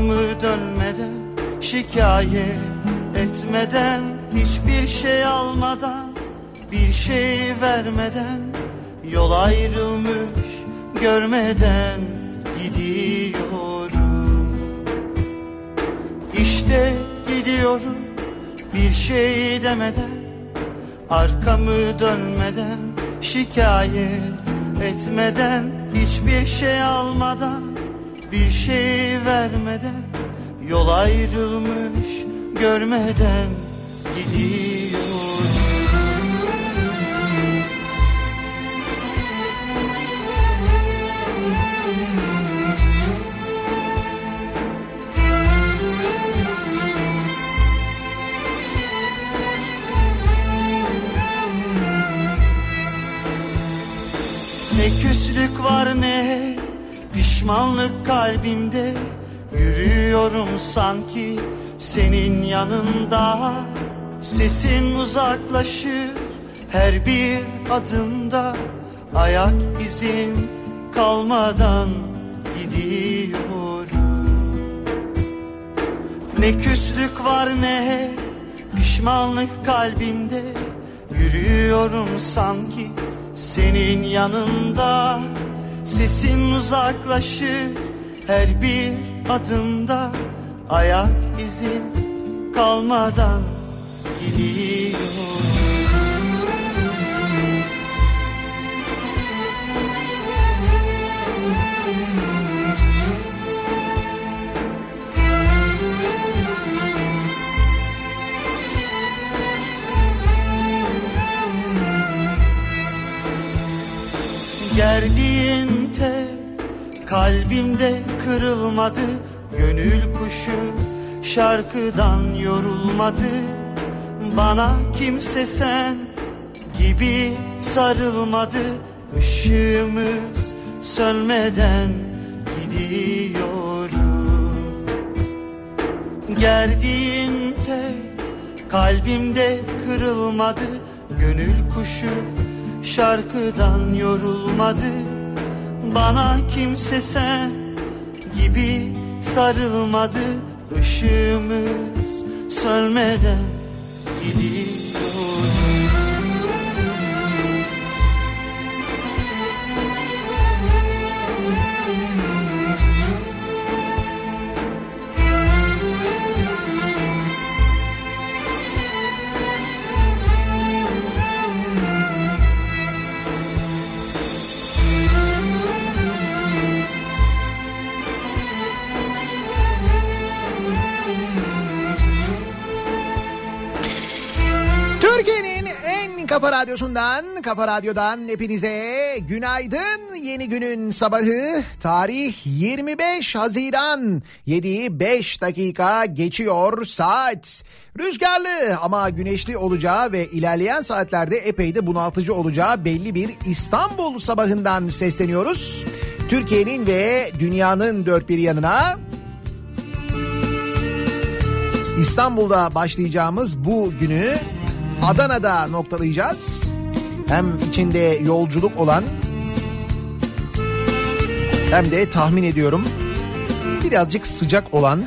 Arkamı dönmeden Şikayet etmeden Hiçbir şey almadan Bir şey vermeden Yol ayrılmış görmeden gidiyorum. İşte gidiyorum bir şey demeden Arkamı dönmeden şikayet etmeden Hiçbir şey almadan bir şey vermeden Yol ayrılmış görmeden gidiyorum. Ne küslük var ne pişmanlık kalbimde Yürüyorum sanki senin yanında. Sesin uzaklaşır her bir adımda. Ayak izin kalmadan gidiyorum Ne küslük var ne pişmanlık kalbimde. Yürüyorum sanki senin yanında Sesin uzaklaşır her bir adımda. Ayak izin kalmadan gidiyor. Tel kalbimde kırılmadı Gönül kuşu şarkıdan yorulmadı. Bana kimse sen gibi sarılmadı. Işığımız sönmeden gidiyorum Gerdiğin tel kalbimde kırılmadı. Gönül kuşu şarkıdan yorulmadı Bana kimse sen gibi sarılmadı Işığımız sönmeden gidiyor radyosundan, kafa radyodan hepinize günaydın. Yeni günün sabahı tarih 25 Haziran 7'yi 5 dakika geçiyor saat. Rüzgarlı ama güneşli olacağı ve ilerleyen saatlerde epey de bunaltıcı olacağı belli bir İstanbul sabahından sesleniyoruz. Türkiye'nin ve dünyanın dört bir yanına İstanbul'da başlayacağımız bu günü Adana'da noktalayacağız. Hem içinde yolculuk olan hem de tahmin ediyorum birazcık sıcak olan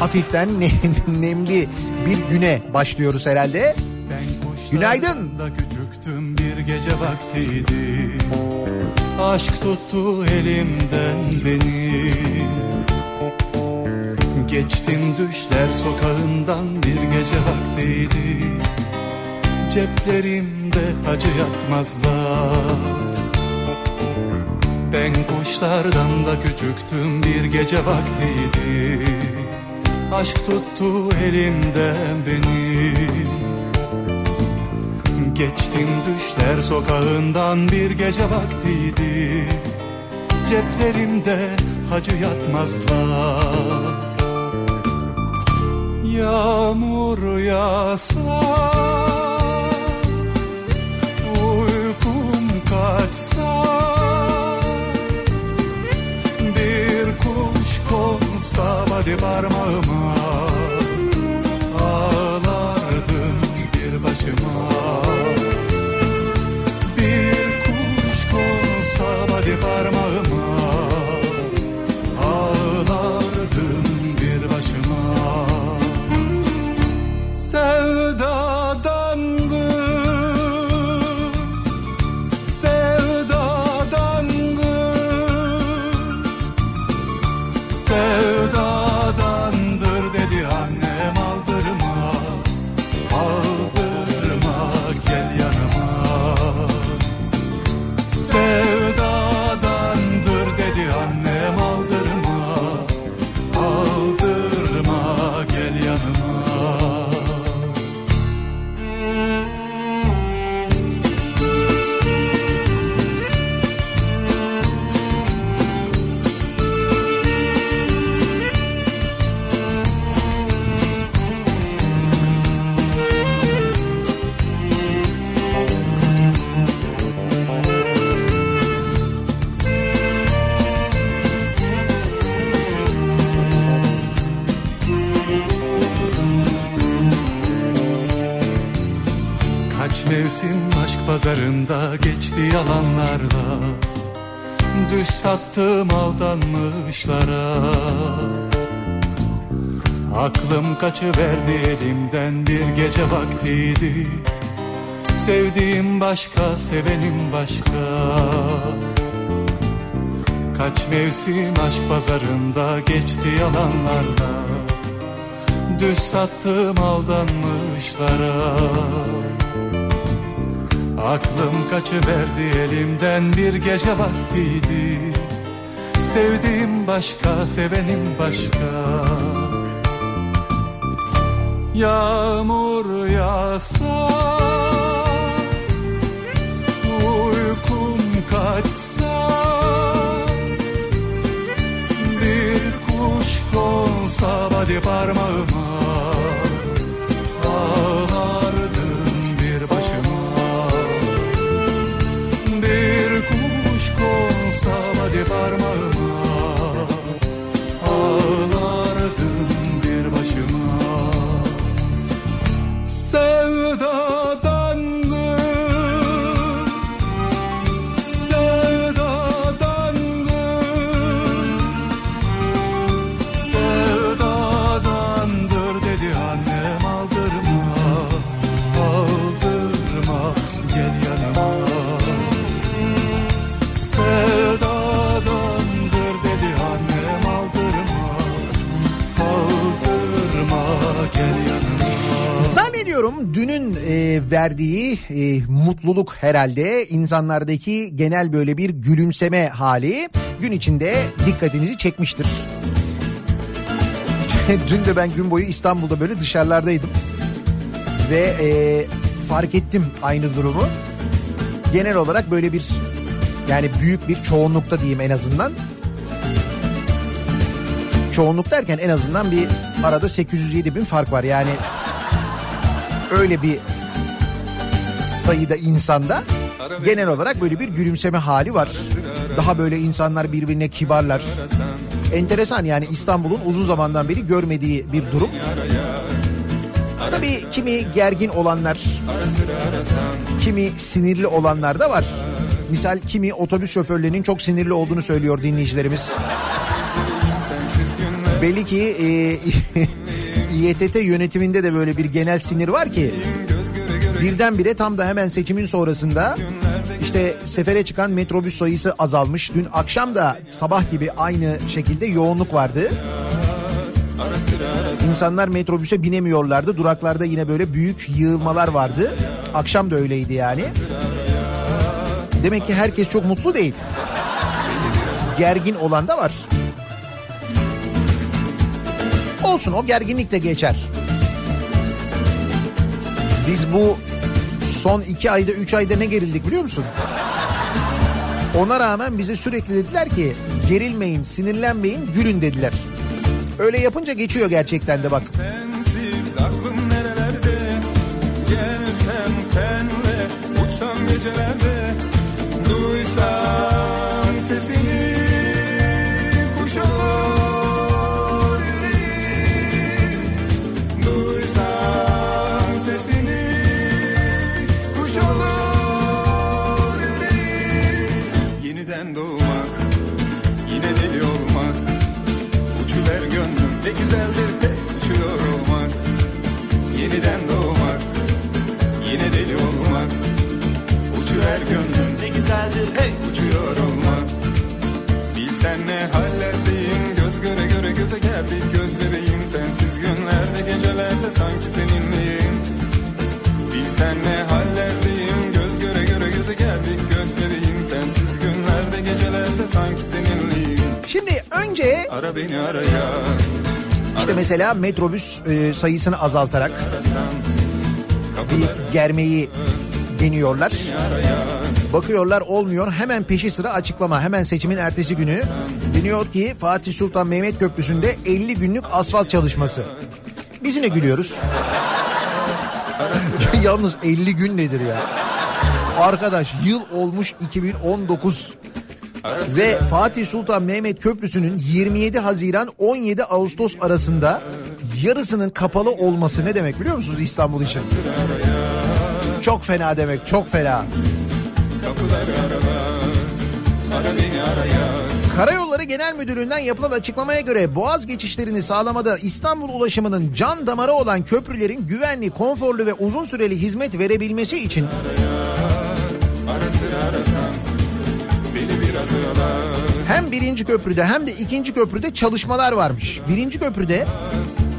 hafiften ne- nemli bir güne başlıyoruz herhalde. Günaydın. Küçüktüm bir gece vaktiydi Aşk tuttu elimden beni Geçtim düşler sokağından bir gece vaktiydi. Ceplerimde acı yatmazlar. Ben kuşlardan da küçüktüm bir gece vaktiydi. Aşk tuttu elimden beni. Geçtim düşler sokağından bir gece vaktiydi. Ceplerimde hacı yatmazlar Yağmur yağsa Uykum kaçsa Bir kuş konsa hadi parmağıma Düz sattım aldanmışlara. Aklım kaçıverdi elimden bir gece vaktiydi. Sevdiğim başka, sevenim başka. Kaç mevsim aşk pazarında geçti yalanlarla. Düz sattım aldanmışlara Aklım kaçıverdi elimden bir gece vaktiydi. Sevdiğim başka, sevenim başka. Yağmur yağsa Uykum kaçsa Bir kuş konsa vadi parmağıma Dünün e, verdiği e, mutluluk herhalde insanlardaki genel böyle bir gülümseme hali gün içinde dikkatinizi çekmiştir. Dün de ben gün boyu İstanbul'da böyle dışarılardaydım ve e, fark ettim aynı durumu. Genel olarak böyle bir yani büyük bir çoğunlukta diyeyim en azından. Çoğunluk derken en azından bir arada 807 bin fark var yani öyle bir sayıda insanda genel olarak böyle bir gülümseme hali var. Daha böyle insanlar birbirine kibarlar. Enteresan yani İstanbul'un uzun zamandan beri görmediği bir durum. Tabii kimi gergin olanlar, kimi sinirli olanlar da var. Misal kimi otobüs şoförlerinin çok sinirli olduğunu söylüyor dinleyicilerimiz. Belli ki e, İETT yönetiminde de böyle bir genel sinir var ki birdenbire tam da hemen seçimin sonrasında işte sefere çıkan metrobüs sayısı azalmış. Dün akşam da sabah gibi aynı şekilde yoğunluk vardı. İnsanlar metrobüse binemiyorlardı. Duraklarda yine böyle büyük yığılmalar vardı. Akşam da öyleydi yani. Demek ki herkes çok mutlu değil. Gergin olan da var. Olsun o gerginlik de geçer. Biz bu son iki ayda üç ayda ne gerildik biliyor musun? Ona rağmen bize sürekli dediler ki gerilmeyin, sinirlenmeyin, gülün dediler. Öyle yapınca geçiyor gerçekten de bak. Sensiz aklım nerelerde Gelsem senle uçsam gecelerde Duysam geldik Göz bebeğim sensiz günlerde gecelerde sanki seninleyim. Bilsen ne hallerdeyim göz göre göre göze geldik Göz bebeğim sensiz günlerde gecelerde sanki seninleyim. Şimdi önce Ara beni araya. İşte mesela metrobüs e, sayısını azaltarak arasan bir germeyi deniyorlar. Bakıyorlar olmuyor. Hemen peşi sıra açıklama. Hemen seçimin ertesi günü deniyor ki Fatih Sultan Mehmet Köprüsü'nde 50 günlük asfalt çalışması. Biz yine gülüyoruz. Yalnız 50 gün nedir ya? Arkadaş yıl olmuş 2019 ve Fatih Sultan Mehmet Köprüsü'nün 27 Haziran 17 Ağustos arasında yarısının kapalı olması ne demek biliyor musunuz İstanbul için? Çok fena demek çok fena. Kapıları arala Ara beni araya Karayolları Genel Müdürlüğü'nden yapılan açıklamaya göre Boğaz geçişlerini sağlamada İstanbul ulaşımının can damarı olan köprülerin güvenli, konforlu ve uzun süreli hizmet verebilmesi için hem birinci köprüde hem de ikinci köprüde çalışmalar varmış. Birinci köprüde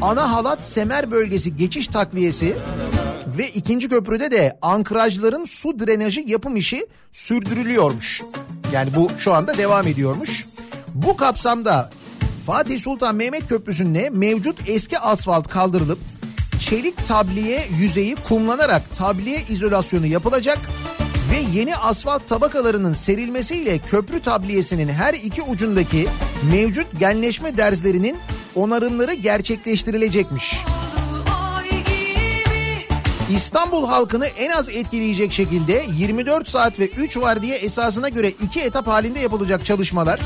ana halat semer bölgesi geçiş takviyesi ve ikinci köprüde de ankrajların su drenajı yapım işi sürdürülüyormuş. Yani bu şu anda devam ediyormuş. Bu kapsamda Fatih Sultan Mehmet Köprüsü'nde mevcut eski asfalt kaldırılıp çelik tabliye yüzeyi kumlanarak tabliye izolasyonu yapılacak ve yeni asfalt tabakalarının serilmesiyle köprü tabliyesinin her iki ucundaki mevcut genleşme derzlerinin onarımları gerçekleştirilecekmiş. İstanbul halkını en az etkileyecek şekilde 24 saat ve 3 vardiya esasına göre iki etap halinde yapılacak çalışmalar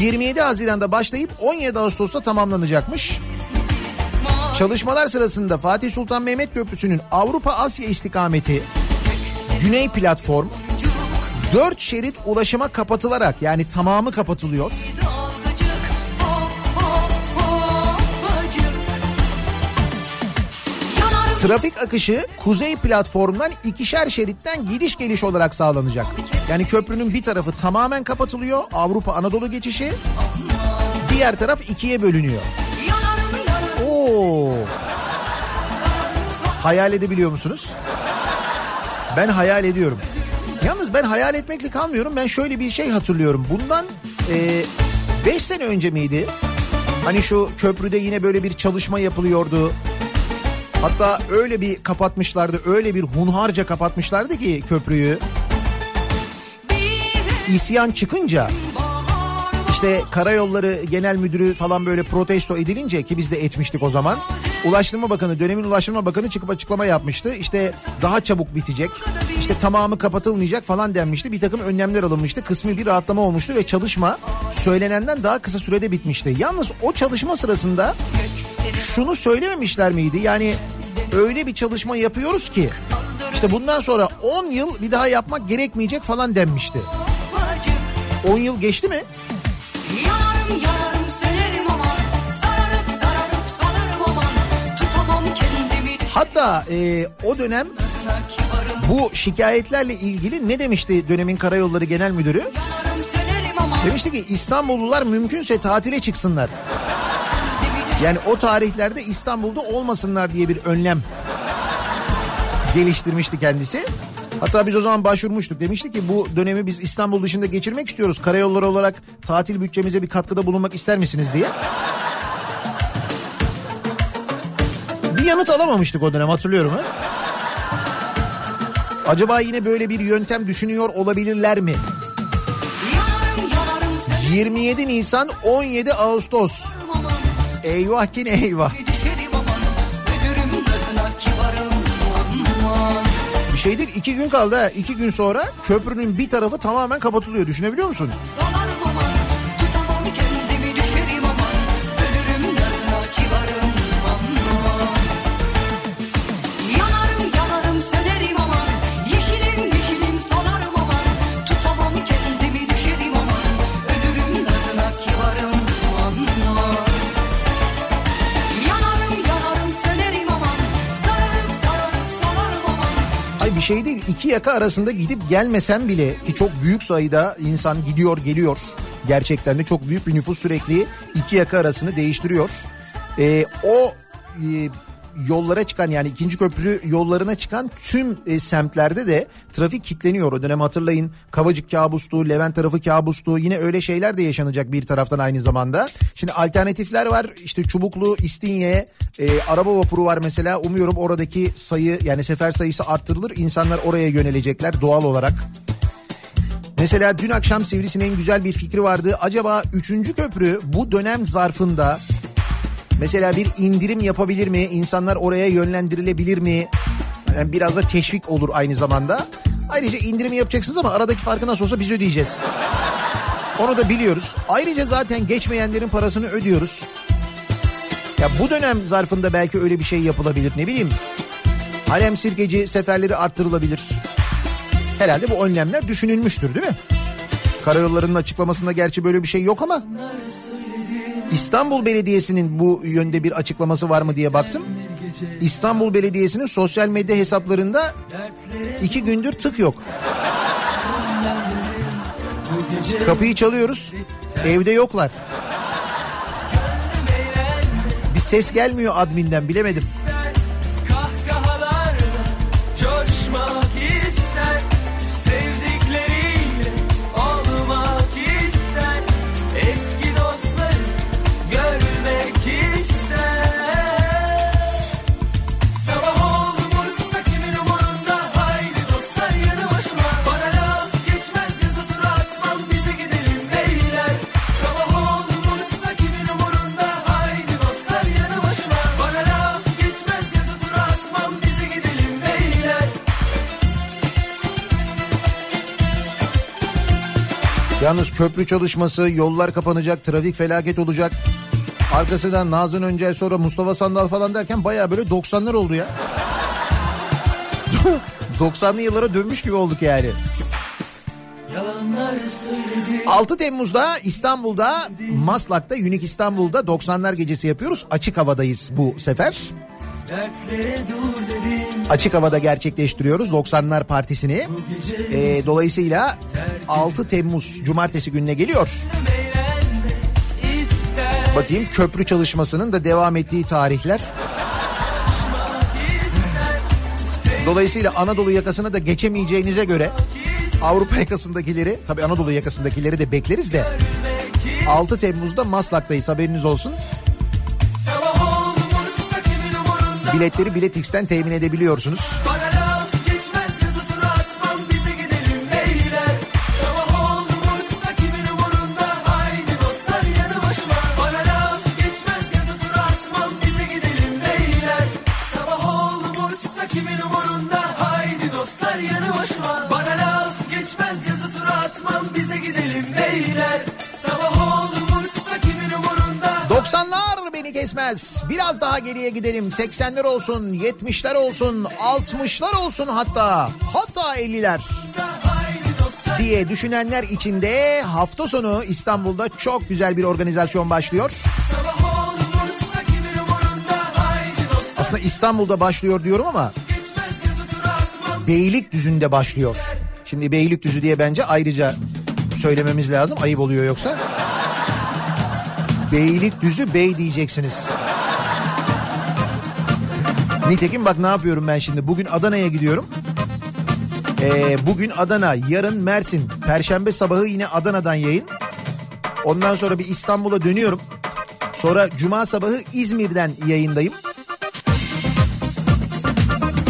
27 Haziran'da başlayıp 17 Ağustos'ta tamamlanacakmış. Çalışmalar sırasında Fatih Sultan Mehmet Köprüsü'nün Avrupa Asya istikameti Güney platform 4 şerit ulaşıma kapatılarak yani tamamı kapatılıyor. Trafik akışı kuzey platformdan ikişer şeritten gidiş geliş olarak sağlanacak. Yani köprünün bir tarafı tamamen kapatılıyor Avrupa Anadolu geçişi. Diğer taraf ikiye bölünüyor. Oo. Hayal edebiliyor musunuz? Ben hayal ediyorum. Yalnız ben hayal etmekle kalmıyorum. Ben şöyle bir şey hatırlıyorum. Bundan 5 sene önce miydi? Hani şu köprüde yine böyle bir çalışma yapılıyordu. Hatta öyle bir kapatmışlardı, öyle bir hunharca kapatmışlardı ki köprüyü. İsyan çıkınca işte Karayolları Genel Müdürü falan böyle protesto edilince ki biz de etmiştik o zaman. Ulaştırma Bakanı, dönemin Ulaştırma Bakanı çıkıp açıklama yapmıştı. İşte daha çabuk bitecek, işte tamamı kapatılmayacak falan denmişti. Bir takım önlemler alınmıştı. Kısmi bir rahatlama olmuştu ve çalışma söylenenden daha kısa sürede bitmişti. Yalnız o çalışma sırasında şunu söylememişler miydi? Yani öyle bir çalışma yapıyoruz ki işte bundan sonra 10 yıl bir daha yapmak gerekmeyecek falan denmişti. 10 yıl geçti mi? Tutamam kendimi Hatta e, o dönem bu şikayetlerle ilgili ne demişti dönemin Karayolları Genel Müdürü? Demişti ki İstanbullular mümkünse tatile çıksınlar. Yani o tarihlerde İstanbul'da olmasınlar diye bir önlem geliştirmişti kendisi. Hatta biz o zaman başvurmuştuk. Demişti ki bu dönemi biz İstanbul dışında geçirmek istiyoruz. Karayolları olarak tatil bütçemize bir katkıda bulunmak ister misiniz diye. Bir yanıt alamamıştık o dönem hatırlıyorum. Ha? Acaba yine böyle bir yöntem düşünüyor olabilirler mi? Yanarım yanarım sönerim 27 Nisan 17 Ağustos. Eyvah ki ne eyvah. Bir şey değil iki gün kaldı ha. İki gün sonra köprünün bir tarafı tamamen kapatılıyor. Düşünebiliyor musun? Yanarım şey değil iki yaka arasında gidip gelmesen bile ki çok büyük sayıda insan gidiyor geliyor. Gerçekten de çok büyük bir nüfus sürekli iki yaka arasını değiştiriyor. Ee, o e, yollara çıkan yani ikinci köprü yollarına çıkan tüm e, semtlerde de trafik kitleniyor. O dönem hatırlayın Kavacık kabustu, Levent tarafı kabustu yine öyle şeyler de yaşanacak bir taraftan aynı zamanda. Şimdi alternatifler var işte Çubuklu, İstinye, e, araba vapuru var mesela umuyorum oradaki sayı yani sefer sayısı arttırılır insanlar oraya yönelecekler doğal olarak. Mesela dün akşam Sivrisineğin güzel bir fikri vardı. Acaba 3. köprü bu dönem zarfında mesela bir indirim yapabilir mi? İnsanlar oraya yönlendirilebilir mi? Yani biraz da teşvik olur aynı zamanda. Ayrıca indirim yapacaksınız ama aradaki farkı nasıl olsa biz ödeyeceğiz. Onu da biliyoruz. Ayrıca zaten geçmeyenlerin parasını ödüyoruz. Ya bu dönem zarfında belki öyle bir şey yapılabilir ne bileyim. Harem sirkeci seferleri arttırılabilir. Herhalde bu önlemler düşünülmüştür değil mi? Karayolları'nın açıklamasında gerçi böyle bir şey yok ama İstanbul Belediyesi'nin bu yönde bir açıklaması var mı diye baktım. İstanbul Belediyesi'nin sosyal medya hesaplarında iki gündür tık yok. Kapıyı çalıyoruz. Evde yoklar. Bir ses gelmiyor adminden bilemedim. Yalnız köprü çalışması, yollar kapanacak, trafik felaket olacak. Arkasından Nazan Öncel sonra Mustafa Sandal falan derken baya böyle 90'lar oldu ya. 90'lı yıllara dönmüş gibi olduk yani. Yalanlar söyledi 6 Temmuz'da İstanbul'da Maslak'ta Unique İstanbul'da 90'lar gecesi yapıyoruz. Açık havadayız bu sefer. Dertlere dur dedim Açık havada gerçekleştiriyoruz 90'lar partisini. Ee, dolayısıyla 6 Temmuz Cumartesi gününe geliyor. Bakayım köprü çalışmasının da devam ettiği tarihler. Dolayısıyla Anadolu yakasına da geçemeyeceğinize göre Avrupa yakasındakileri tabi Anadolu yakasındakileri de bekleriz de 6 Temmuz'da Maslak'tayız haberiniz olsun. Biletleri Biletix'ten temin edebiliyorsunuz. Beni kesmez. Biraz daha geriye gidelim. 80'ler olsun, 70'ler olsun, 60'lar olsun hatta. Hatta 50'ler. diye düşünenler için de hafta sonu İstanbul'da çok güzel bir organizasyon başlıyor. Aslında İstanbul'da başlıyor diyorum ama Beylikdüzü'nde başlıyor. Şimdi Beylikdüzü diye bence ayrıca söylememiz lazım. Ayıp oluyor yoksa. Beylikdüzü Bey diyeceksiniz. Nitekim bak ne yapıyorum ben şimdi. Bugün Adana'ya gidiyorum. Ee, bugün Adana, yarın Mersin. Perşembe sabahı yine Adana'dan yayın. Ondan sonra bir İstanbul'a dönüyorum. Sonra Cuma sabahı İzmir'den yayındayım.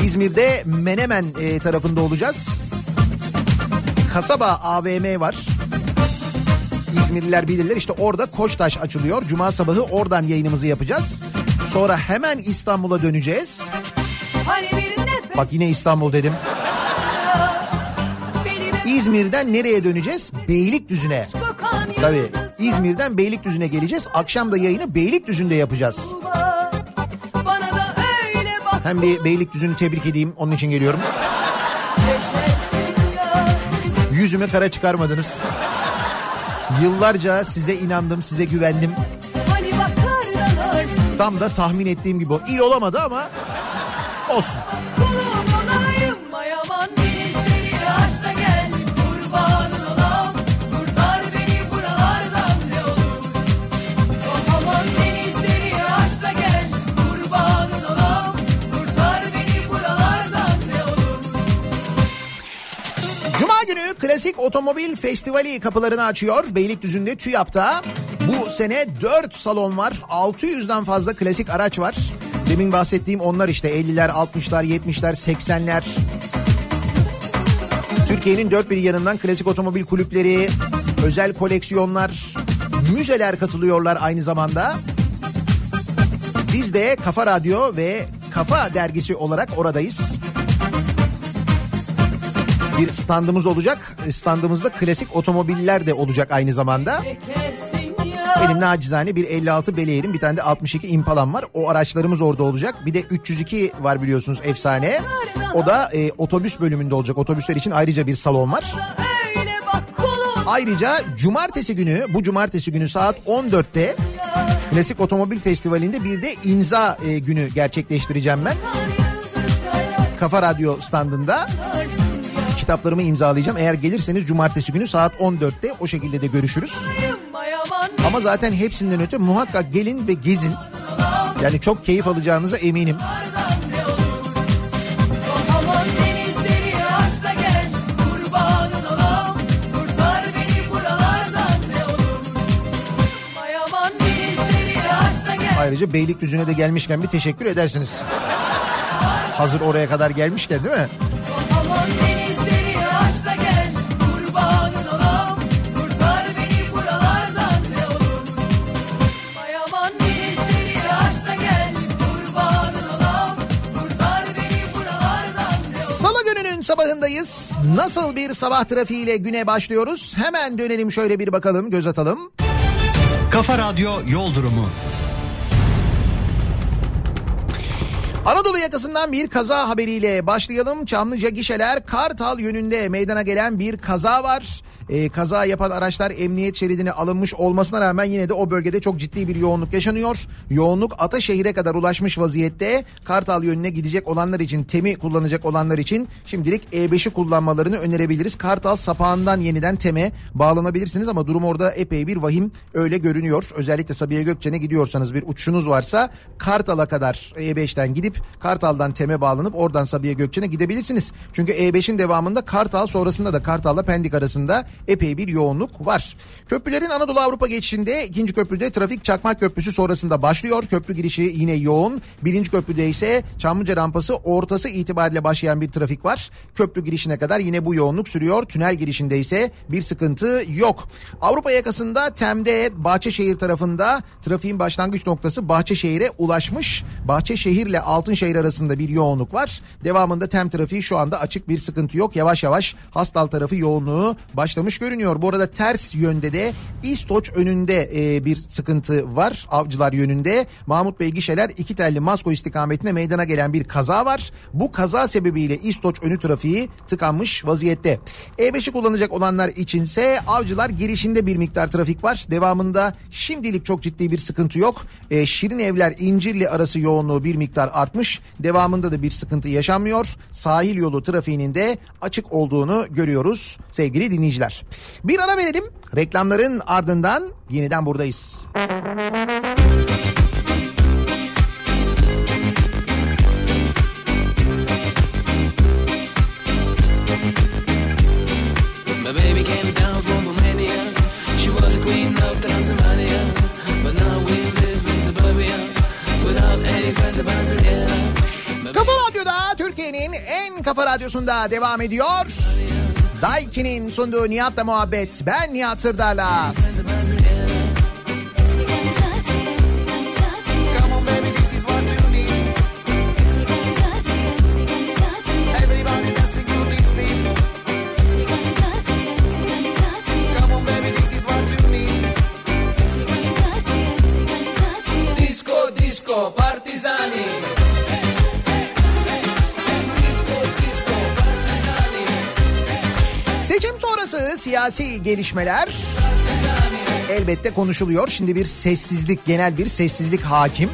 İzmir'de Menemen e, tarafında olacağız. Kasaba AVM var. İzmirliler bilirler işte orada Koçtaş açılıyor. Cuma sabahı oradan yayınımızı yapacağız. Sonra hemen İstanbul'a döneceğiz. Hani Bak yine İstanbul dedim. İzmir'den nereye döneceğiz? Beylikdüzü'ne. Tabii İzmir'den Beylikdüzü'ne geleceğiz. Akşam da yayını Beylikdüzü'nde yapacağız. Hem bir Beylikdüzü'nü tebrik edeyim onun için geliyorum. Yüzüme kara çıkarmadınız. Yıllarca size inandım, size güvendim. Hani Tam da tahmin ettiğim gibi o. İyi olamadı ama olsun. Klasik Otomobil Festivali kapılarını açıyor. Beylikdüzü'nde TÜYAP'ta. Bu sene 4 salon var. 600'den fazla klasik araç var. Demin bahsettiğim onlar işte 50'ler, 60'lar, 70'ler, 80'ler. Türkiye'nin dört bir yanından klasik otomobil kulüpleri, özel koleksiyonlar, müzeler katılıyorlar aynı zamanda. Biz de Kafa Radyo ve Kafa Dergisi olarak oradayız. Bir standımız olacak. Standımızda klasik otomobiller de olacak aynı zamanda. Benim nacizane bir 56 Beleir'im bir tane de 62 Impala'm var. O araçlarımız orada olacak. Bir de 302 var biliyorsunuz efsane. O da e, otobüs bölümünde olacak. Otobüsler için ayrıca bir salon var. Ayrıca cumartesi günü bu cumartesi günü saat 14'te Klasik Otomobil Festivali'nde bir de imza e, günü gerçekleştireceğim ben. Kafa Radyo standında kitaplarımı imzalayacağım. Eğer gelirseniz cumartesi günü saat 14'te o şekilde de görüşürüz. Ama zaten hepsinden öte muhakkak gelin ve gezin. Yani çok keyif alacağınıza eminim. Ayrıca Beylikdüzü'ne de gelmişken bir teşekkür edersiniz. Hazır oraya kadar gelmişken değil mi? Sabahındayız. Nasıl bir sabah trafiğiyle güne başlıyoruz? Hemen dönelim şöyle bir bakalım, göz atalım. Kafa Radyo Yol Durumu. Anadolu yakasından bir kaza haberiyle başlayalım. Çamlıca gişeler Kartal yönünde meydana gelen bir kaza var. Ee, kaza yapan araçlar emniyet şeridine alınmış olmasına rağmen yine de o bölgede çok ciddi bir yoğunluk yaşanıyor. Yoğunluk Ataşehir'e kadar ulaşmış vaziyette. Kartal yönüne gidecek olanlar için, TEM'i kullanacak olanlar için şimdilik E5'i kullanmalarını önerebiliriz. Kartal sapağından yeniden TEM'e bağlanabilirsiniz ama durum orada epey bir vahim öyle görünüyor. Özellikle Sabiha Gökçen'e gidiyorsanız bir uçuşunuz varsa Kartal'a kadar E5'ten gidip Kartal'dan TEM'e bağlanıp oradan Sabiha Gökçen'e gidebilirsiniz. Çünkü E5'in devamında Kartal sonrasında da Kartal'la Pendik arasında epey bir yoğunluk var. Köprülerin Anadolu Avrupa geçişinde ikinci köprüde trafik Çakmak Köprüsü sonrasında başlıyor. Köprü girişi yine yoğun. Birinci köprüde ise Çamlıca rampası ortası itibariyle başlayan bir trafik var. Köprü girişine kadar yine bu yoğunluk sürüyor. Tünel girişinde ise bir sıkıntı yok. Avrupa yakasında Tem'de Bahçeşehir tarafında trafiğin başlangıç noktası Bahçeşehir'e ulaşmış. Bahçeşehir ile Altınşehir arasında bir yoğunluk var. Devamında Tem trafiği şu anda açık bir sıkıntı yok. Yavaş yavaş Hastal tarafı yoğunluğu başlamış görünüyor. Bu arada ters yönde de İstoç önünde e, bir sıkıntı var. Avcılar yönünde. Mahmut Bey gişeler iki telli Masko istikametine meydana gelen bir kaza var. Bu kaza sebebiyle İstoç önü trafiği tıkanmış vaziyette. E5'i kullanacak olanlar içinse Avcılar girişinde bir miktar trafik var. Devamında şimdilik çok ciddi bir sıkıntı yok. E, Şirin Evler İncirli arası yoğunluğu bir miktar artmış. Devamında da bir sıkıntı yaşanmıyor. Sahil yolu trafiğinin de açık olduğunu görüyoruz sevgili dinleyiciler. Bir ara verelim. Reklamların ardından yeniden buradayız. Kafa Radyo'da Türkiye'nin en kafa radyosunda devam ediyor. Daiki'nin sunduğu Nihat'la muhabbet. Ben Nihat Sırdar'la. Siyasi gelişmeler elbette konuşuluyor. Şimdi bir sessizlik, genel bir sessizlik hakim.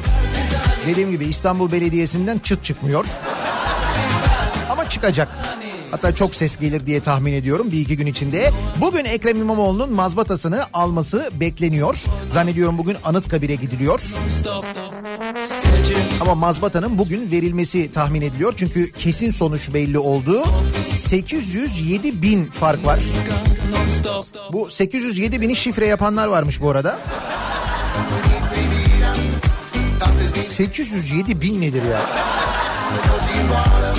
Dediğim gibi İstanbul Belediyesi'nden çıt çıkmıyor. Ama çıkacak. Hatta çok ses gelir diye tahmin ediyorum bir iki gün içinde. Bugün Ekrem İmamoğlu'nun mazbatasını alması bekleniyor. Zannediyorum bugün Anıtkabir'e gidiliyor. Ama mazbatanın bugün verilmesi tahmin ediliyor. Çünkü kesin sonuç belli oldu. 807 bin fark var. Bu 807 bini şifre yapanlar varmış bu arada. 807 bin nedir ya?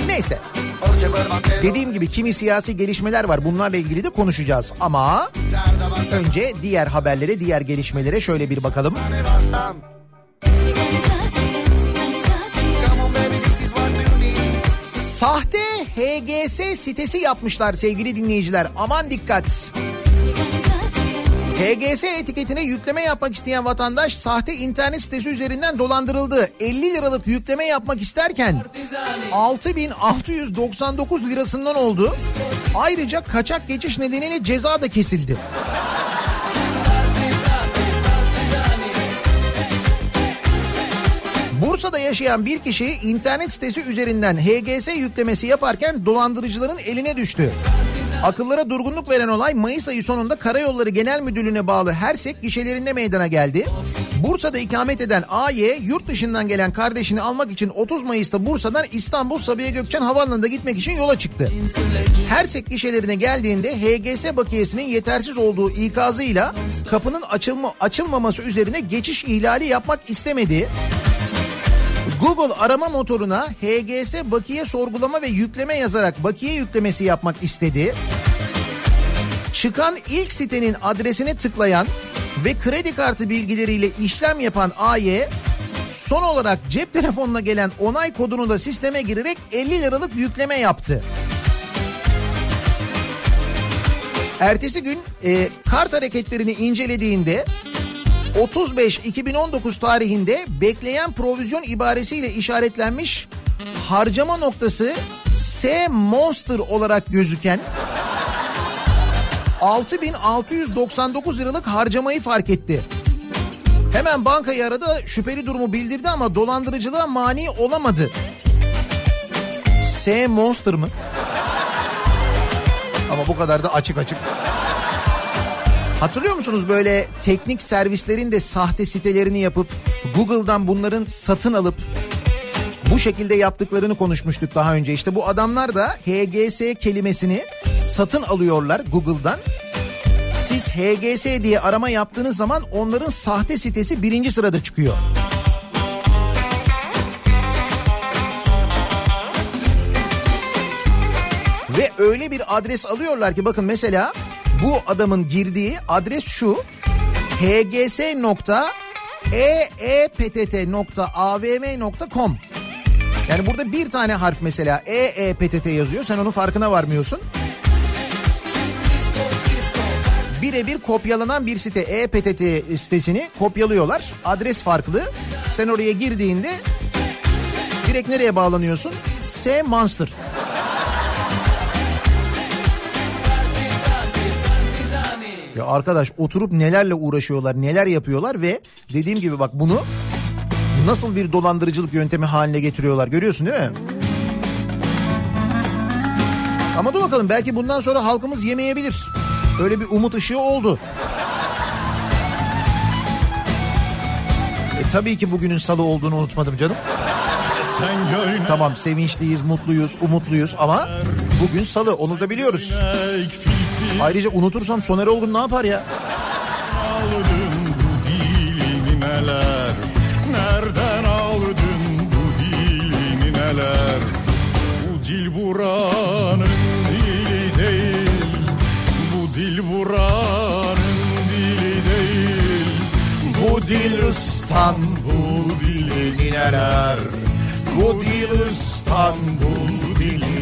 Neyse. Dediğim gibi kimi siyasi gelişmeler var. Bunlarla ilgili de konuşacağız. Ama önce diğer haberlere, diğer gelişmelere şöyle bir bakalım. Sahte HGS sitesi yapmışlar sevgili dinleyiciler. Aman dikkat. HGS etiketine yükleme yapmak isteyen vatandaş sahte internet sitesi üzerinden dolandırıldı. 50 liralık yükleme yapmak isterken 6699 lirasından oldu. Ayrıca kaçak geçiş nedeniyle ceza da kesildi. Bursa'da yaşayan bir kişi internet sitesi üzerinden HGS yüklemesi yaparken dolandırıcıların eline düştü. Akıllara durgunluk veren olay Mayıs ayı sonunda Karayolları Genel Müdürlüğü'ne bağlı Hersek gişelerinde meydana geldi. Bursa'da ikamet eden AY yurt dışından gelen kardeşini almak için 30 Mayıs'ta Bursa'dan İstanbul Sabiha Gökçen Havaalanı'na gitmek için yola çıktı. Hersek gişelerine geldiğinde HGS bakiyesinin yetersiz olduğu ikazıyla kapının açılma, açılmaması üzerine geçiş ihlali yapmak istemedi. Google arama motoruna HGS bakiye sorgulama ve yükleme yazarak bakiye yüklemesi yapmak istedi. Çıkan ilk sitenin adresine tıklayan ve kredi kartı bilgileriyle işlem yapan AY son olarak cep telefonuna gelen onay kodunu da sisteme girerek 50 liralık yükleme yaptı. Ertesi gün e, kart hareketlerini incelediğinde 35-2019 tarihinde bekleyen provizyon ibaresiyle işaretlenmiş harcama noktası S Monster olarak gözüken 6699 liralık harcamayı fark etti. Hemen bankayı aradı şüpheli durumu bildirdi ama dolandırıcılığa mani olamadı. S Monster mı? Ama bu kadar da açık açık. Hatırlıyor musunuz böyle teknik servislerin de sahte sitelerini yapıp Google'dan bunların satın alıp bu şekilde yaptıklarını konuşmuştuk daha önce. İşte bu adamlar da HGS kelimesini satın alıyorlar Google'dan. Siz HGS diye arama yaptığınız zaman onların sahte sitesi birinci sırada çıkıyor. Ve öyle bir adres alıyorlar ki bakın mesela bu adamın girdiği adres şu hgs.eeptt.avm.com Yani burada bir tane harf mesela eeptt yazıyor sen onun farkına varmıyorsun. Birebir kopyalanan bir site e-PTT sitesini kopyalıyorlar. Adres farklı. Sen oraya girdiğinde direkt nereye bağlanıyorsun? S Monster. Ya arkadaş oturup nelerle uğraşıyorlar, neler yapıyorlar ve dediğim gibi bak bunu nasıl bir dolandırıcılık yöntemi haline getiriyorlar görüyorsun değil mi? Ama dur bakalım belki bundan sonra halkımız yemeyebilir. Öyle bir umut ışığı oldu. E, tabii ki bugünün salı olduğunu unutmadım canım. Tamam sevinçliyiz, mutluyuz, umutluyuz ama bugün salı onu da biliyoruz. Ayrıca unutursam Soner Olgun ne yapar ya? aldın bu dilini neler? Nereden aldın bu dilini neler? Bu dil buranın dili değil. Bu dil buranın dili değil. Bu dil İstanbul dilini neler? Bu dil İstanbul dilini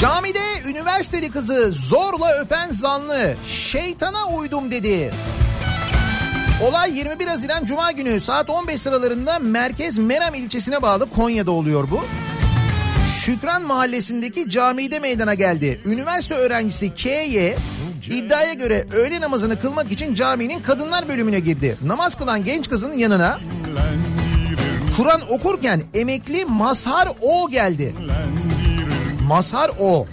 Camide üniversiteli kızı zorla öpen zanlı şeytana uydum dedi. Olay 21 Haziran Cuma günü saat 15 sıralarında Merkez Meram ilçesine bağlı Konya'da oluyor bu. Şükran mahallesindeki camide meydana geldi. Üniversite öğrencisi K'ye iddiaya göre öğle namazını kılmak için caminin kadınlar bölümüne girdi. Namaz kılan genç kızın yanına Kur'an okurken emekli Mazhar O geldi. Mazhar O.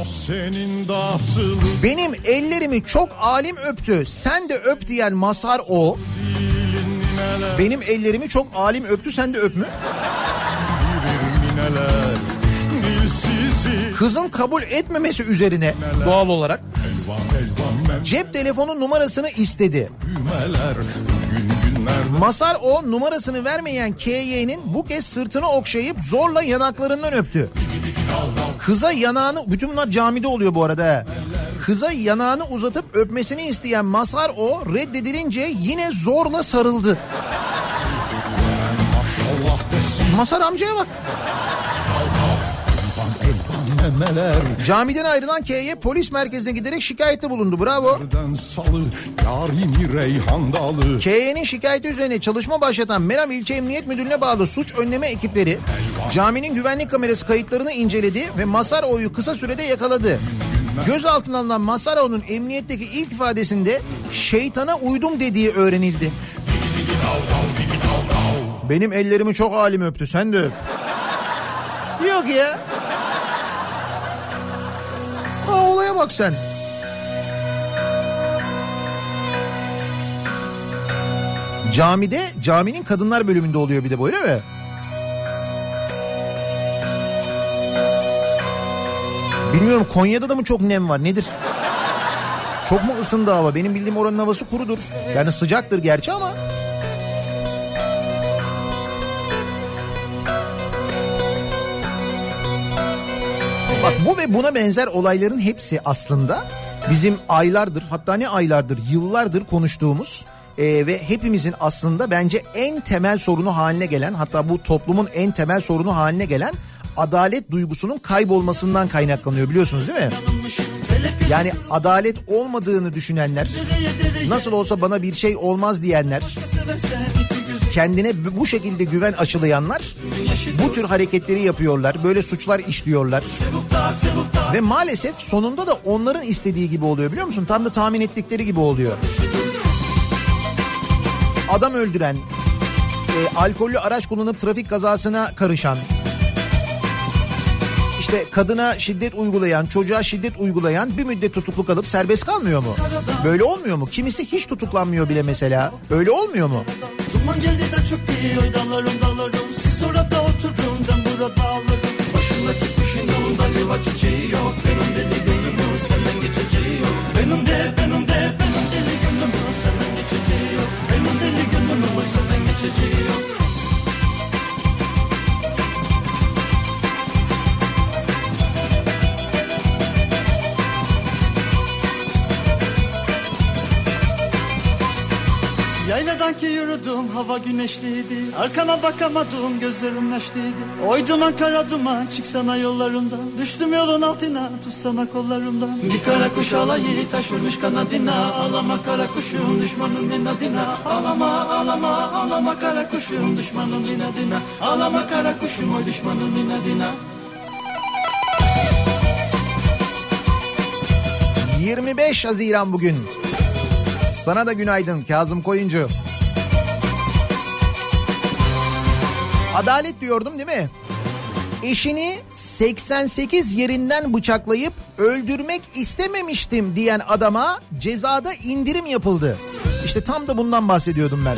O senin dağıtılı Benim ellerimi çok alim öptü. Sen de öp diyen Mazhar O. Benim ellerimi çok alim öptü sen de öp mü? Kızın kabul etmemesi üzerine doğal olarak Cep telefonu numarasını istedi. Masar o numarasını vermeyen KY'nin bu kez sırtını okşayıp zorla yanaklarından öptü. Kıza yanağını, bütün bunlar camide oluyor bu arada. Kıza yanağını uzatıp öpmesini isteyen Masar o reddedilince yine zorla sarıldı. Masar amcaya bak. Elvan memeler Camiden ayrılan K'ye polis merkezine giderek şikayette bulundu. Bravo. Salı KY'nin şikayeti üzerine çalışma başlatan Meram İlçe Emniyet Müdürlüğü'ne bağlı suç önleme ekipleri caminin güvenlik kamerası kayıtlarını inceledi ve Masaroğlu'yu kısa sürede yakaladı. Gözaltına alınan Masaroğlu'nun emniyetteki ilk ifadesinde şeytana uydum dediği öğrenildi. Benim ellerimi çok alim öptü sen de öp. Yok ya. Olaya bak sen. Camide, caminin kadınlar bölümünde oluyor bir de bu öyle mi? Bilmiyorum Konya'da da mı çok nem var nedir? Çok mu ısındı hava? Benim bildiğim oranın havası kurudur. Yani sıcaktır gerçi ama. Bak bu ve buna benzer olayların hepsi aslında bizim aylardır hatta ne aylardır yıllardır konuştuğumuz e, ve hepimizin aslında bence en temel sorunu haline gelen hatta bu toplumun en temel sorunu haline gelen adalet duygusunun kaybolmasından kaynaklanıyor biliyorsunuz değil mi? Yani adalet olmadığını düşünenler, nasıl olsa bana bir şey olmaz diyenler, kendine bu şekilde güven aşılayanlar bu tür hareketleri yapıyorlar. Böyle suçlar işliyorlar. Ve maalesef sonunda da onların istediği gibi oluyor biliyor musun? Tam da tahmin ettikleri gibi oluyor. Adam öldüren, e, alkollü araç kullanıp trafik kazasına karışan, işte kadına şiddet uygulayan, çocuğa şiddet uygulayan bir müddet tutuklu kalıp serbest kalmıyor mu? Böyle olmuyor mu? Kimisi hiç tutuklanmıyor bile mesela. Öyle olmuyor mu? Duman geldi de çöktü oy dalarım dalarım Siz orada oturun ben burada alırım Başındaki kuşun yolunda yuva çiçeği yok. Benim deli gönlümün senden geçeceği yok. Benim de benim de benim deli gönlümün senden geçeceği yok. Benim deli gönlümün senden geçeceği yok Yayladan ki yürüdüm hava güneşliydi. Arkama bakamadım gözlerim neşliydi Oy duman kara duman çıksana yollarımdan. Düştüm yolun altına tutsana kollarımdan. Bir kara kuş alayı taşırmış kanadına. Ağlama kara kuşum düşmanın inadına. Ağlama ağlama ağlama kara kuşum düşmanın inadına. Ağlama kara kuşum oy düşmanın inadına. 25 Haziran bugün. Sana da günaydın Kazım Koyuncu. Adalet diyordum değil mi? Eşini 88 yerinden bıçaklayıp öldürmek istememiştim diyen adama cezada indirim yapıldı. İşte tam da bundan bahsediyordum ben.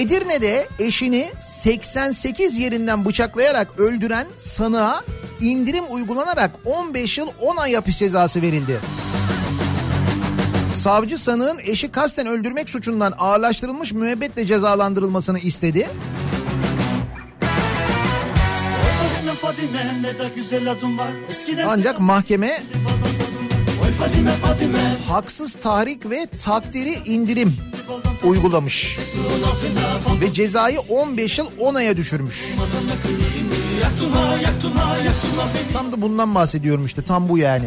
Edirne'de eşini 88 yerinden bıçaklayarak öldüren sanığa indirim uygulanarak 15 yıl 10 ay hapis cezası verildi. Savcı sanığın eşi kasten öldürmek suçundan ağırlaştırılmış müebbetle cezalandırılmasını istedi. Ancak mahkeme haksız tahrik ve takdiri indirim uygulamış. Ve cezayı 15 yıl 10 aya düşürmüş. Tam da bundan bahsediyorum işte tam bu yani.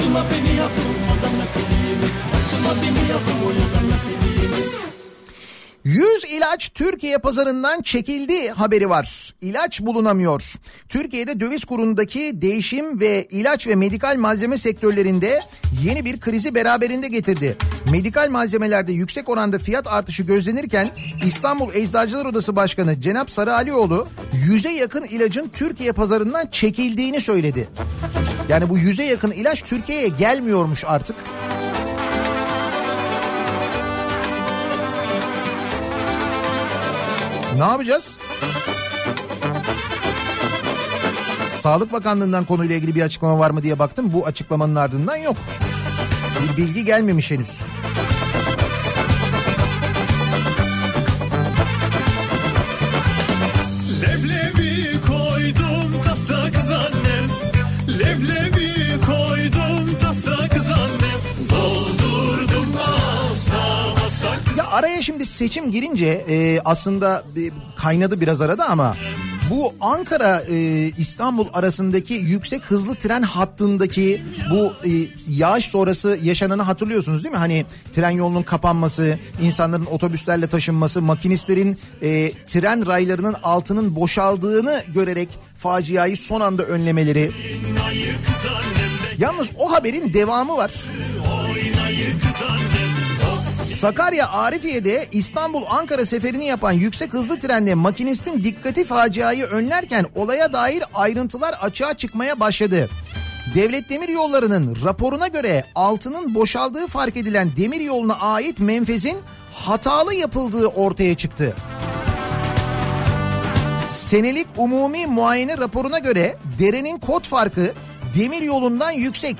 Aklıma beni yavrum odanla kıyım Aklıma beni yavrum odanla kıyım Yüz ilaç Türkiye pazarından çekildi haberi var. İlaç bulunamıyor. Türkiye'de döviz kurundaki değişim ve ilaç ve medikal malzeme sektörlerinde yeni bir krizi beraberinde getirdi. Medikal malzemelerde yüksek oranda fiyat artışı gözlenirken İstanbul Eczacılar Odası Başkanı Cenap Sarıalioğlu yüze yakın ilacın Türkiye pazarından çekildiğini söyledi. Yani bu yüze yakın ilaç Türkiye'ye gelmiyormuş artık. Ne yapacağız? Sağlık Bakanlığı'ndan konuyla ilgili bir açıklama var mı diye baktım. Bu açıklamanın ardından yok. Bir bilgi gelmemiş henüz. Leblebi araya şimdi seçim girince e, aslında e, kaynadı biraz arada ama bu Ankara e, İstanbul arasındaki yüksek hızlı tren hattındaki bu e, yağış sonrası yaşananı hatırlıyorsunuz değil mi? Hani tren yolunun kapanması, insanların otobüslerle taşınması, makinistlerin e, tren raylarının altının boşaldığını görerek faciayı son anda önlemeleri. Yalnız o haberin devamı var. Sakarya Arifiye'de İstanbul Ankara seferini yapan yüksek hızlı trenle makinistin dikkati faciayı önlerken olaya dair ayrıntılar açığa çıkmaya başladı. Devlet Demir Yolları'nın raporuna göre altının boşaldığı fark edilen demir yoluna ait menfezin hatalı yapıldığı ortaya çıktı. Senelik umumi muayene raporuna göre derenin kod farkı demir yolundan yüksek.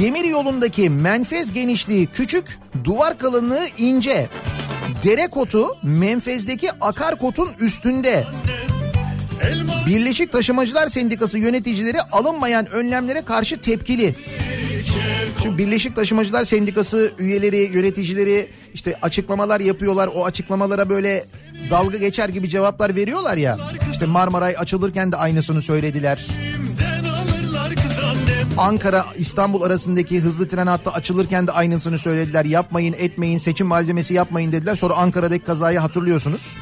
Demir yolundaki menfez genişliği küçük, duvar kalınlığı ince. Dere kotu menfezdeki akar kotun üstünde. Birleşik Taşımacılar Sendikası yöneticileri alınmayan önlemlere karşı tepkili. Şimdi Birleşik Taşımacılar Sendikası üyeleri, yöneticileri işte açıklamalar yapıyorlar. O açıklamalara böyle dalga geçer gibi cevaplar veriyorlar ya. İşte Marmaray açılırken de aynısını söylediler. Ankara İstanbul arasındaki hızlı tren hattı açılırken de aynısını söylediler. Yapmayın, etmeyin, seçim malzemesi yapmayın dediler. Sonra Ankara'daki kazayı hatırlıyorsunuz.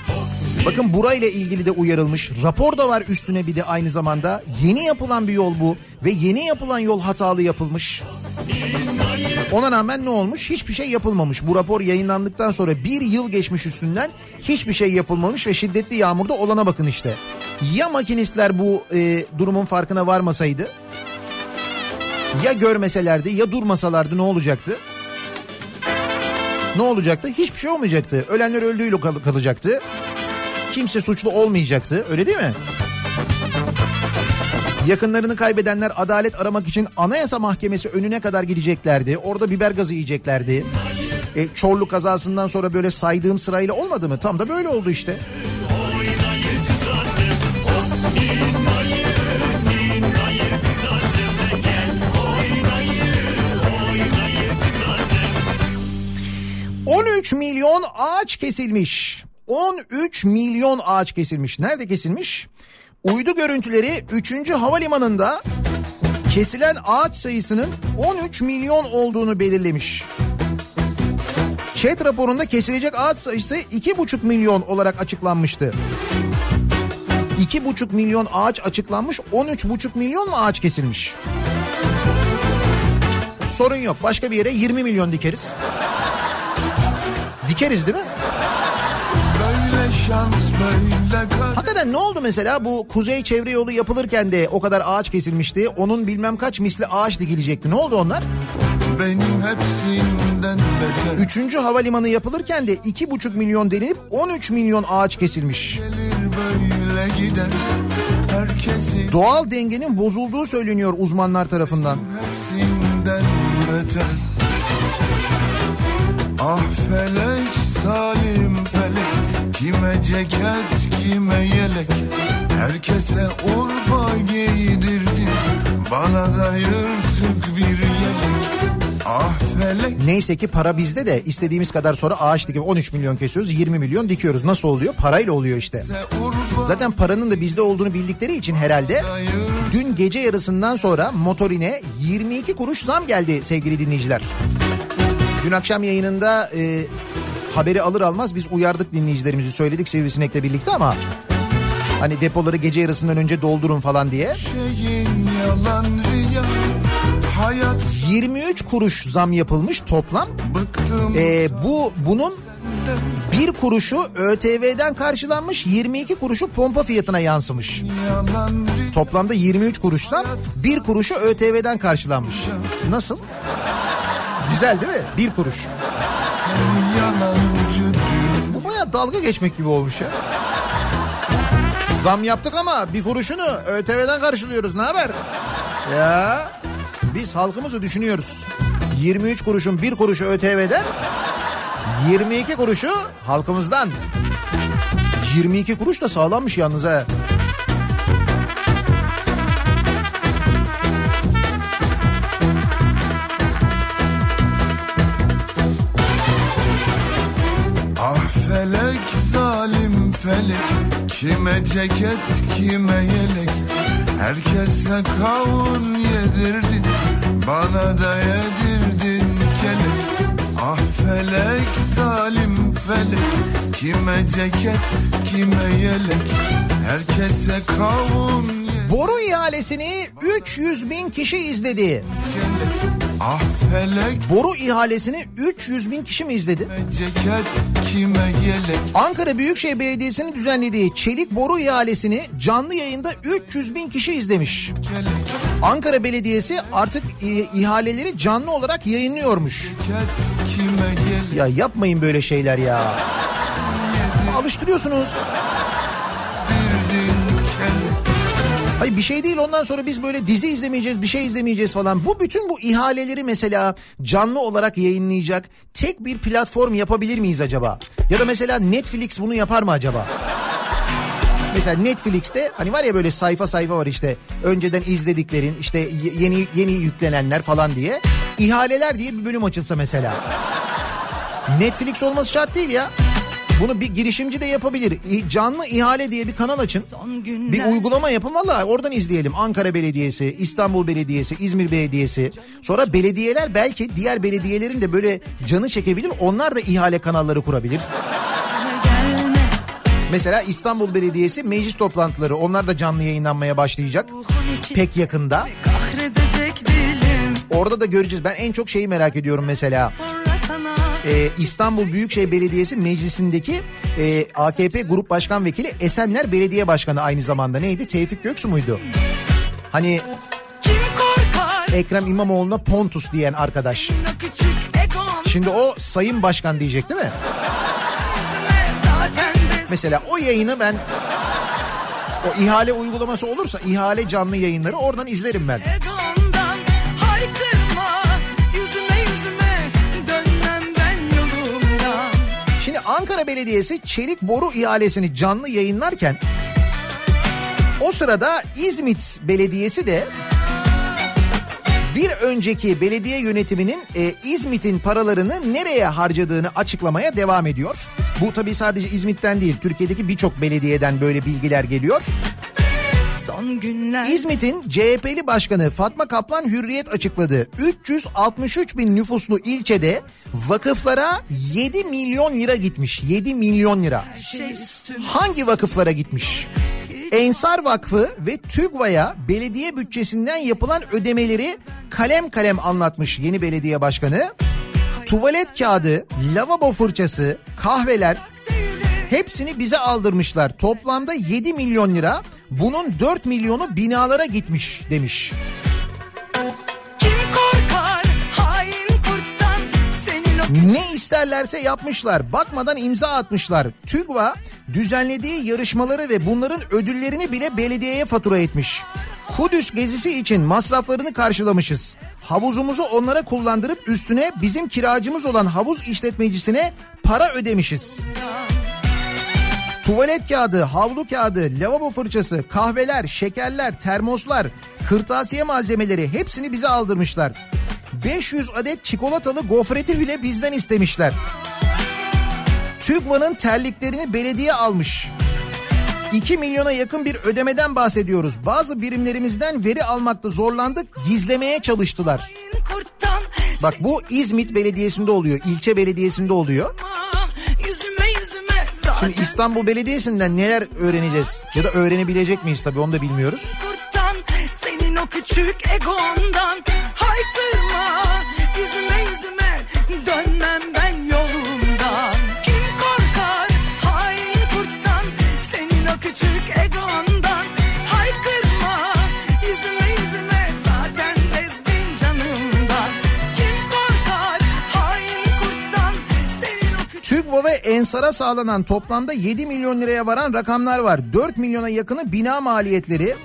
Bakın burayla ilgili de uyarılmış. Rapor da var üstüne bir de aynı zamanda. Yeni yapılan bir yol bu ve yeni yapılan yol hatalı yapılmış. Ona rağmen ne olmuş? Hiçbir şey yapılmamış. Bu rapor yayınlandıktan sonra bir yıl geçmiş üstünden hiçbir şey yapılmamış ve şiddetli yağmurda olana bakın işte. Ya makinistler bu e, durumun farkına varmasaydı? Ya görmeselerdi ya durmasalardı ne olacaktı? Ne olacaktı? Hiçbir şey olmayacaktı. Ölenler öldüğüyle kal- kalacaktı. Kimse suçlu olmayacaktı. Öyle değil mi? Yakınlarını kaybedenler adalet aramak için Anayasa Mahkemesi önüne kadar gideceklerdi. Orada biber gazı yiyeceklerdi. E, Çorlu kazasından sonra böyle saydığım sırayla olmadı mı? Tam da böyle oldu işte. ...13 milyon ağaç kesilmiş. 13 milyon ağaç kesilmiş. Nerede kesilmiş? Uydu görüntüleri 3. havalimanında kesilen ağaç sayısının 13 milyon olduğunu belirlemiş. ÇED raporunda kesilecek ağaç sayısı 2,5 milyon olarak açıklanmıştı. 2,5 milyon ağaç açıklanmış 13,5 milyon mu ağaç kesilmiş? Sorun yok başka bir yere 20 milyon dikeriz. Dikeriz değil mi? Böyle şans böyle Hakikaten ne oldu mesela bu kuzey çevre yolu yapılırken de o kadar ağaç kesilmişti. Onun bilmem kaç misli ağaç dikilecekti. Ne oldu onlar? Benim hepsinden beter Üçüncü havalimanı yapılırken de iki buçuk milyon denilip 13 milyon ağaç kesilmiş. Gider Herkesin Doğal dengenin bozulduğu söyleniyor uzmanlar tarafından. hepsinden beter Ah felek salim felek Kime ceket kime yelek Herkese urba giydirdi Bana da yırtık bir yelek Ah felek Neyse ki para bizde de istediğimiz kadar sonra ağaç dikip 13 milyon kesiyoruz 20 milyon dikiyoruz. Nasıl oluyor? Parayla oluyor işte. Zaten paranın da bizde olduğunu bildikleri için herhalde dün gece yarısından sonra motorine 22 kuruş zam geldi sevgili dinleyiciler. Dün akşam yayınında e, haberi alır almaz biz uyardık dinleyicilerimizi söyledik Sivrisinek'le birlikte ama hani depoları gece yarısından önce doldurun falan diye. şeyin yalan rüya Hayat 23 kuruş zam yapılmış toplam. bıktım E, bu bunun bir kuruşu ÖTV'den karşılanmış 22 kuruşu pompa fiyatına yansımış. Toplamda 23 kuruştan bir kuruşu ÖTV'den karşılanmış. Nasıl? Güzel değil mi? Bir kuruş. Bu baya dalga geçmek gibi olmuş ya. Zam yaptık ama bir kuruşunu ÖTV'den karşılıyoruz. Ne haber? Ya biz halkımızı düşünüyoruz. 23 kuruşun bir kuruşu ÖTV'den 22 kuruşu halkımızdan. 22 kuruş da sağlammış yalnız ha. Zalim felek Kime ceket kime yelek? Herkese kavun yedirdin Bana da yedirdin kelek. Ah felek zalim felek Kime ceket kime yelek? Herkese kavun Boru ihalesini 300 bin kişi izledi. kelek Ah felek Boru ihalesini 300 bin kişi mi izledi? ceket kime yelek Ankara Büyükşehir Belediyesi'nin düzenlediği çelik boru ihalesini canlı yayında 300 bin kişi izlemiş. Ankara Belediyesi artık i- ihaleleri canlı olarak yayınlıyormuş. Ya yapmayın böyle şeyler ya. Alıştırıyorsunuz. Hayır bir şey değil ondan sonra biz böyle dizi izlemeyeceğiz bir şey izlemeyeceğiz falan. Bu bütün bu ihaleleri mesela canlı olarak yayınlayacak tek bir platform yapabilir miyiz acaba? Ya da mesela Netflix bunu yapar mı acaba? Mesela Netflix'te hani var ya böyle sayfa sayfa var işte önceden izlediklerin işte yeni yeni yüklenenler falan diye ihaleler diye bir bölüm açılsa mesela. Netflix olması şart değil ya. Bunu bir girişimci de yapabilir. Canlı ihale diye bir kanal açın. Bir uygulama yapın valla oradan izleyelim. Ankara Belediyesi, İstanbul Belediyesi, İzmir Belediyesi. Sonra belediyeler belki diğer belediyelerin de böyle canı çekebilir. Onlar da ihale kanalları kurabilir. Mesela İstanbul Belediyesi meclis toplantıları onlar da canlı yayınlanmaya başlayacak. Pek yakında. Orada da göreceğiz. Ben en çok şeyi merak ediyorum mesela. Ee, İstanbul Büyükşehir Belediyesi meclisindeki e, AKP Grup Başkan Vekili Esenler Belediye Başkanı aynı zamanda neydi? Tevfik Göksu muydu? Hani Ekrem İmamoğlu'na Pontus diyen arkadaş. Şimdi o Sayın Başkan diyecek değil mi? Mesela o yayını ben o ihale uygulaması olursa ihale canlı yayınları oradan izlerim ben. egondan Ankara Belediyesi çelik boru ihalesini canlı yayınlarken o sırada İzmit Belediyesi de bir önceki belediye yönetiminin e, İzmit'in paralarını nereye harcadığını açıklamaya devam ediyor. Bu tabii sadece İzmit'ten değil Türkiye'deki birçok belediyeden böyle bilgiler geliyor. Son günler İzmit'in CHP'li başkanı Fatma Kaplan Hürriyet açıkladı. 363 bin nüfuslu ilçede vakıflara 7 milyon lira gitmiş. 7 milyon lira. şey Hangi vakıflara gitmiş? Ensar Vakfı ve TÜGVA'ya belediye bütçesinden yapılan ödemeleri kalem kalem anlatmış yeni belediye başkanı. Tuvalet kağıdı, lavabo fırçası, kahveler hepsini bize aldırmışlar. Toplamda 7 milyon lira. Bunun 4 milyonu binalara gitmiş demiş. kurttan Ne isterlerse yapmışlar. Bakmadan imza atmışlar. TÜGVA düzenlediği yarışmaları ve bunların ödüllerini bile belediyeye fatura etmiş. Kudüs gezisi için masraflarını karşılamışız. Havuzumuzu onlara kullandırıp üstüne bizim kiracımız olan havuz işletmecisine para ödemişiz. Tuvalet kağıdı, havlu kağıdı, lavabo fırçası, kahveler, şekerler, termoslar, kırtasiye malzemeleri hepsini bize aldırmışlar. 500 adet çikolatalı gofreti bile bizden istemişler. TÜGVA'nın terliklerini belediye almış. 2 milyona yakın bir ödemeden bahsediyoruz. Bazı birimlerimizden veri almakta zorlandık, gizlemeye çalıştılar. Bak bu İzmit Belediyesi'nde oluyor, ilçe belediyesinde oluyor. Şimdi İstanbul Belediyesi'nden neler öğreneceğiz? Ya da öğrenebilecek miyiz tabii onu da bilmiyoruz. senin o küçük egondan haykırma TÜGVA ve Ensar'a sağlanan toplamda 7 milyon liraya varan rakamlar var. 4 milyona yakını bina maliyetleri.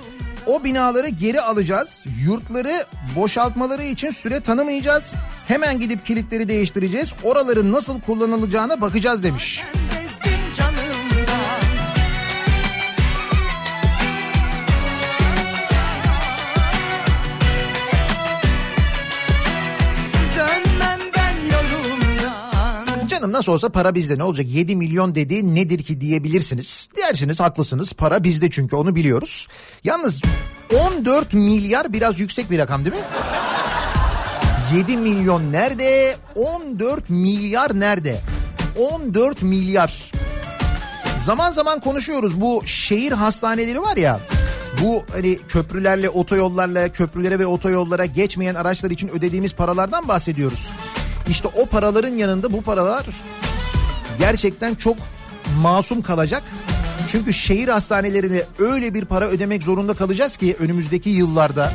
O binaları geri alacağız. Yurtları boşaltmaları için süre tanımayacağız. Hemen gidip kilitleri değiştireceğiz. Oraların nasıl kullanılacağına bakacağız demiş. Bezdim Canım nasıl olsa para bizde ne olacak 7 milyon dediği nedir ki diyebilirsiniz. Dersiniz haklısınız para bizde çünkü onu biliyoruz. Yalnız 14 milyar biraz yüksek bir rakam değil mi? 7 milyon nerede? 14 milyar nerede? 14 milyar. Zaman zaman konuşuyoruz bu şehir hastaneleri var ya. Bu hani köprülerle, otoyollarla, köprülere ve otoyollara geçmeyen araçlar için ödediğimiz paralardan bahsediyoruz. İşte o paraların yanında bu paralar gerçekten çok masum kalacak. Çünkü şehir hastanelerine öyle bir para ödemek zorunda kalacağız ki önümüzdeki yıllarda.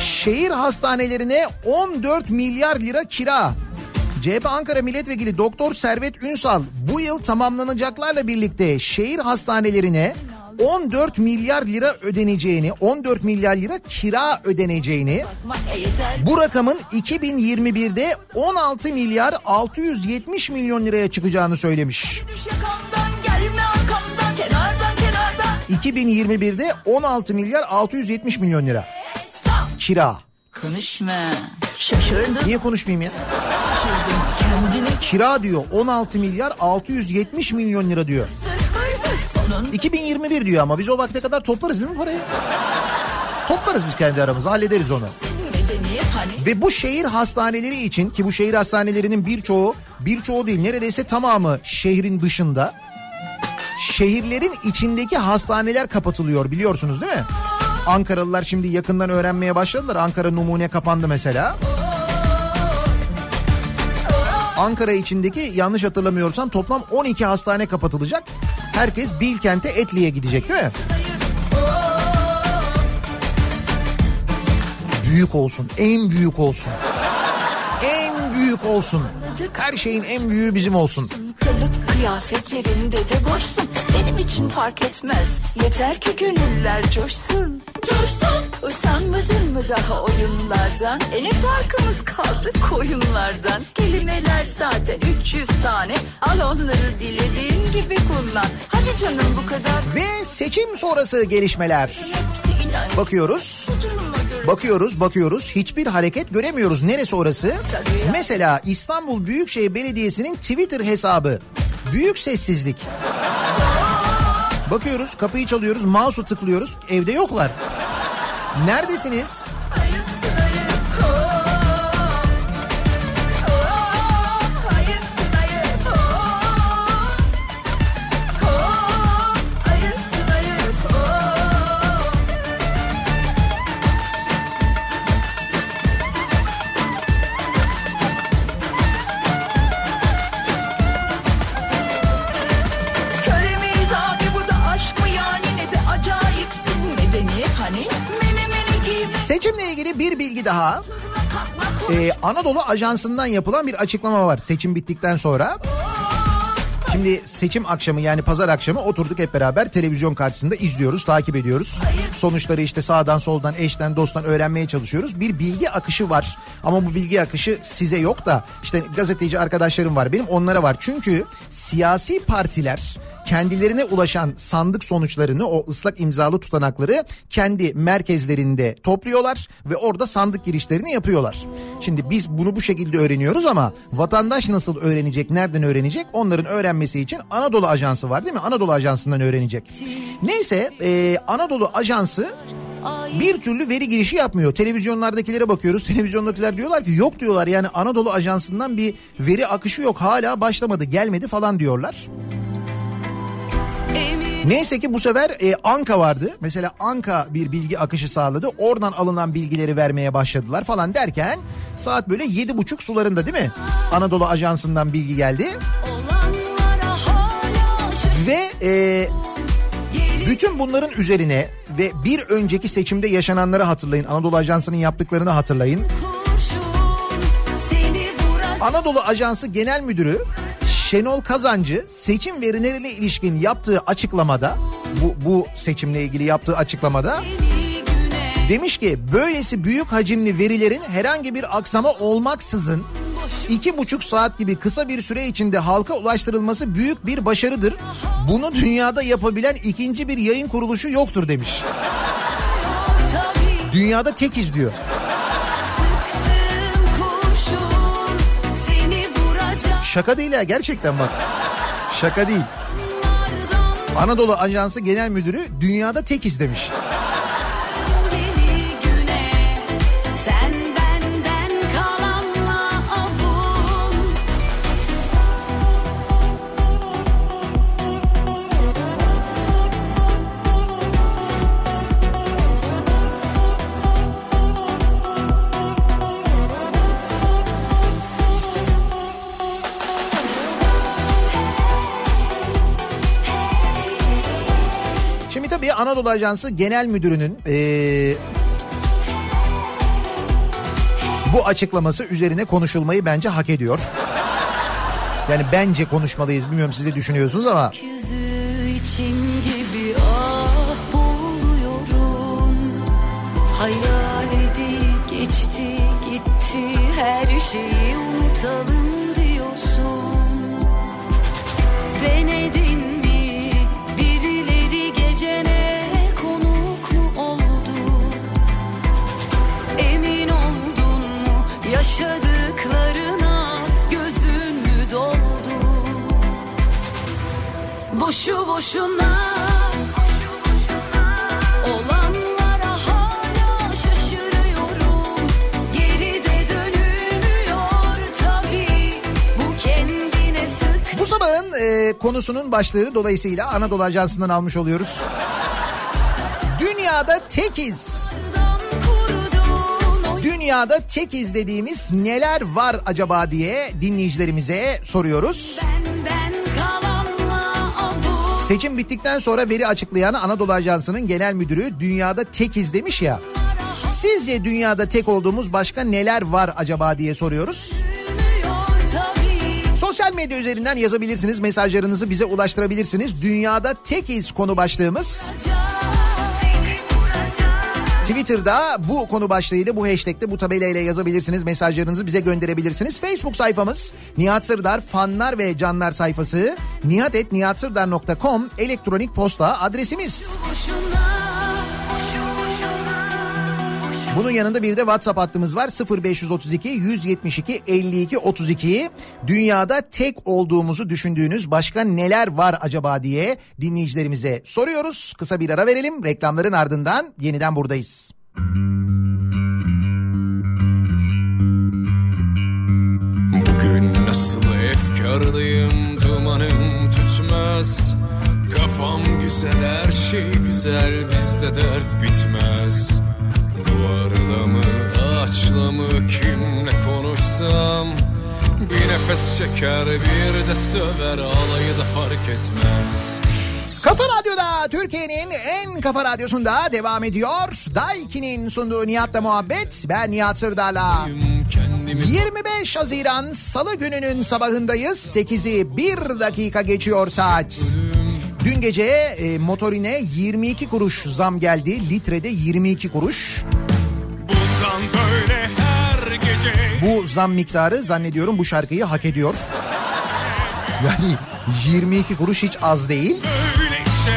Şehir hastanelerine 14 milyar lira kira. CHP Ankara Milletvekili Doktor Servet Ünsal bu yıl tamamlanacaklarla birlikte şehir hastanelerine 14 milyar lira ödeneceğini, 14 milyar lira kira ödeneceğini, bu rakamın 2021'de 16 milyar 670 milyon liraya çıkacağını söylemiş. Yakamdan gelme arkamdan kenardan kenardan 2021'de 16 milyar 670 milyon lira kira. Konuşma şaşırdım Niye konuşmayayım ya? kendini Kira diyor 16 milyar 670 milyon lira diyor. Sonun 2021 diyor ama biz o vakte kadar toplarız değil mi parayı? Toplarız biz kendi aramızda hallederiz onu. Ve bu şehir hastaneleri için ki bu şehir hastanelerinin birçoğu birçoğu değil neredeyse tamamı şehrin dışında. Şehirlerin içindeki hastaneler kapatılıyor biliyorsunuz değil mi? Ankaralılar şimdi yakından öğrenmeye başladılar. Ankara numune kapandı mesela. Ankara içindeki yanlış hatırlamıyorsam toplam 12 hastane kapatılacak. Herkes Bilkent'e Etli'ye gidecek değil mi? Büyük olsun, en büyük olsun. En büyük olsun. Her şeyin en büyüğü bizim olsun. Kılık kıyafetlerinde de boşsun. Benim için fark etmez. Yeter ki gönüller coşsun. Coşsun. Usanmadın mı daha oyunlardan E ne farkımız kaldı koyunlardan. Kelimeler zaten 300 tane. Al onları dilediğin gibi kullan. Hadi canım bu kadar. Ve seçim sonrası gelişmeler. Bakıyoruz. Duruma göre Bakıyoruz, bakıyoruz. Hiçbir hareket göremiyoruz. Neresi orası? Mesela İstanbul Büyükşehir Belediyesi'nin Twitter hesabı. Büyük sessizlik. Bakıyoruz, kapıyı çalıyoruz, mouse'u tıklıyoruz. Evde yoklar. Neredesiniz? İlgili bir bilgi daha. Ee, Anadolu Ajansı'ndan yapılan bir açıklama var seçim bittikten sonra. Şimdi seçim akşamı yani pazar akşamı oturduk hep beraber televizyon karşısında izliyoruz, takip ediyoruz. Sonuçları işte sağdan soldan, eşten dosttan öğrenmeye çalışıyoruz. Bir bilgi akışı var ama bu bilgi akışı size yok da işte gazeteci arkadaşlarım var benim onlara var. Çünkü siyasi partiler kendilerine ulaşan sandık sonuçlarını o ıslak imzalı tutanakları kendi merkezlerinde topluyorlar ve orada sandık girişlerini yapıyorlar. Şimdi biz bunu bu şekilde öğreniyoruz ama vatandaş nasıl öğrenecek, nereden öğrenecek? Onların öğrenmesi için Anadolu Ajansı var değil mi? Anadolu Ajansı'ndan öğrenecek. Neyse e, Anadolu Ajansı bir türlü veri girişi yapmıyor. Televizyonlardakilere bakıyoruz. Televizyondakiler diyorlar ki yok diyorlar yani Anadolu Ajansı'ndan bir veri akışı yok. Hala başlamadı, gelmedi falan diyorlar. Neyse ki bu sefer e, Anka vardı. Mesela Anka bir bilgi akışı sağladı. Oradan alınan bilgileri vermeye başladılar falan derken saat böyle yedi buçuk sularında değil mi? Anadolu Ajansı'ndan bilgi geldi. Ve e, bütün bunların üzerine ve bir önceki seçimde yaşananları hatırlayın. Anadolu Ajansı'nın yaptıklarını hatırlayın. Anadolu Ajansı Genel Müdürü Şenol Kazancı seçim verileriyle ilişkin yaptığı açıklamada bu, bu seçimle ilgili yaptığı açıklamada demiş ki böylesi büyük hacimli verilerin herhangi bir aksama olmaksızın iki buçuk saat gibi kısa bir süre içinde halka ulaştırılması büyük bir başarıdır. Bunu dünyada yapabilen ikinci bir yayın kuruluşu yoktur demiş. Dünyada tekiz diyor. Şaka değil ya gerçekten bak. Şaka değil. Anadolu Ajansı Genel Müdürü dünyada tekiz demiş. Şimdi Anadolu Ajansı Genel Müdürü'nün eee, bu açıklaması üzerine konuşulmayı bence hak ediyor. Yani bence konuşmalıyız. Bilmiyorum siz de düşünüyorsunuz ama. Ah geçti gitti her şeyi unutalım yaşadıklarına gözün doldu Boşu boşuna bu sabahın eee, konusunun başlığı dolayısıyla Anadolu Ajansı'ndan almış oluyoruz. Dünyada tekiz. Dünyada tekiz dediğimiz neler var acaba diye dinleyicilerimize soruyoruz. Seçim bittikten sonra veri açıklayan Anadolu Ajansı'nın genel müdürü dünyada tekiz demiş ya. Sizce dünyada tek olduğumuz başka neler var acaba diye soruyoruz. Sosyal medya üzerinden yazabilirsiniz, mesajlarınızı bize ulaştırabilirsiniz. Dünyada tekiz konu başlığımız. Twitter'da bu konu başlığıyla bu hashtag'te bu tabelayla yazabilirsiniz. Mesajlarınızı bize gönderebilirsiniz. Facebook sayfamız Nihat Sırdar fanlar ve canlar sayfası nihatetnihatsırdar.com elektronik posta adresimiz. Bunun yanında bir de WhatsApp hattımız var 0532 172 52 32. Dünyada tek olduğumuzu düşündüğünüz başka neler var acaba diye dinleyicilerimize soruyoruz. Kısa bir ara verelim. Reklamların ardından yeniden buradayız. Bugün nasıl efkarlıyım dumanım tutmaz Kafam güzel her şey güzel bizde dert bitmez Duvarla mı ağaçla mı kimle konuşsam Bir nefes çeker bir de söver alayı da fark etmez Kafa Radyo'da Türkiye'nin en kafa radyosunda devam ediyor. Daiki'nin sunduğu Nihat'la muhabbet. Ben Nihat Sırdar'la. 25 Haziran Salı gününün sabahındayız. 8'i 1 dakika geçiyor saat. Dün gece e, motorine 22 kuruş zam geldi. Litrede 22 kuruş. Bu zam miktarı zannediyorum bu şarkıyı hak ediyor. Yani 22 kuruş hiç az değil. Şey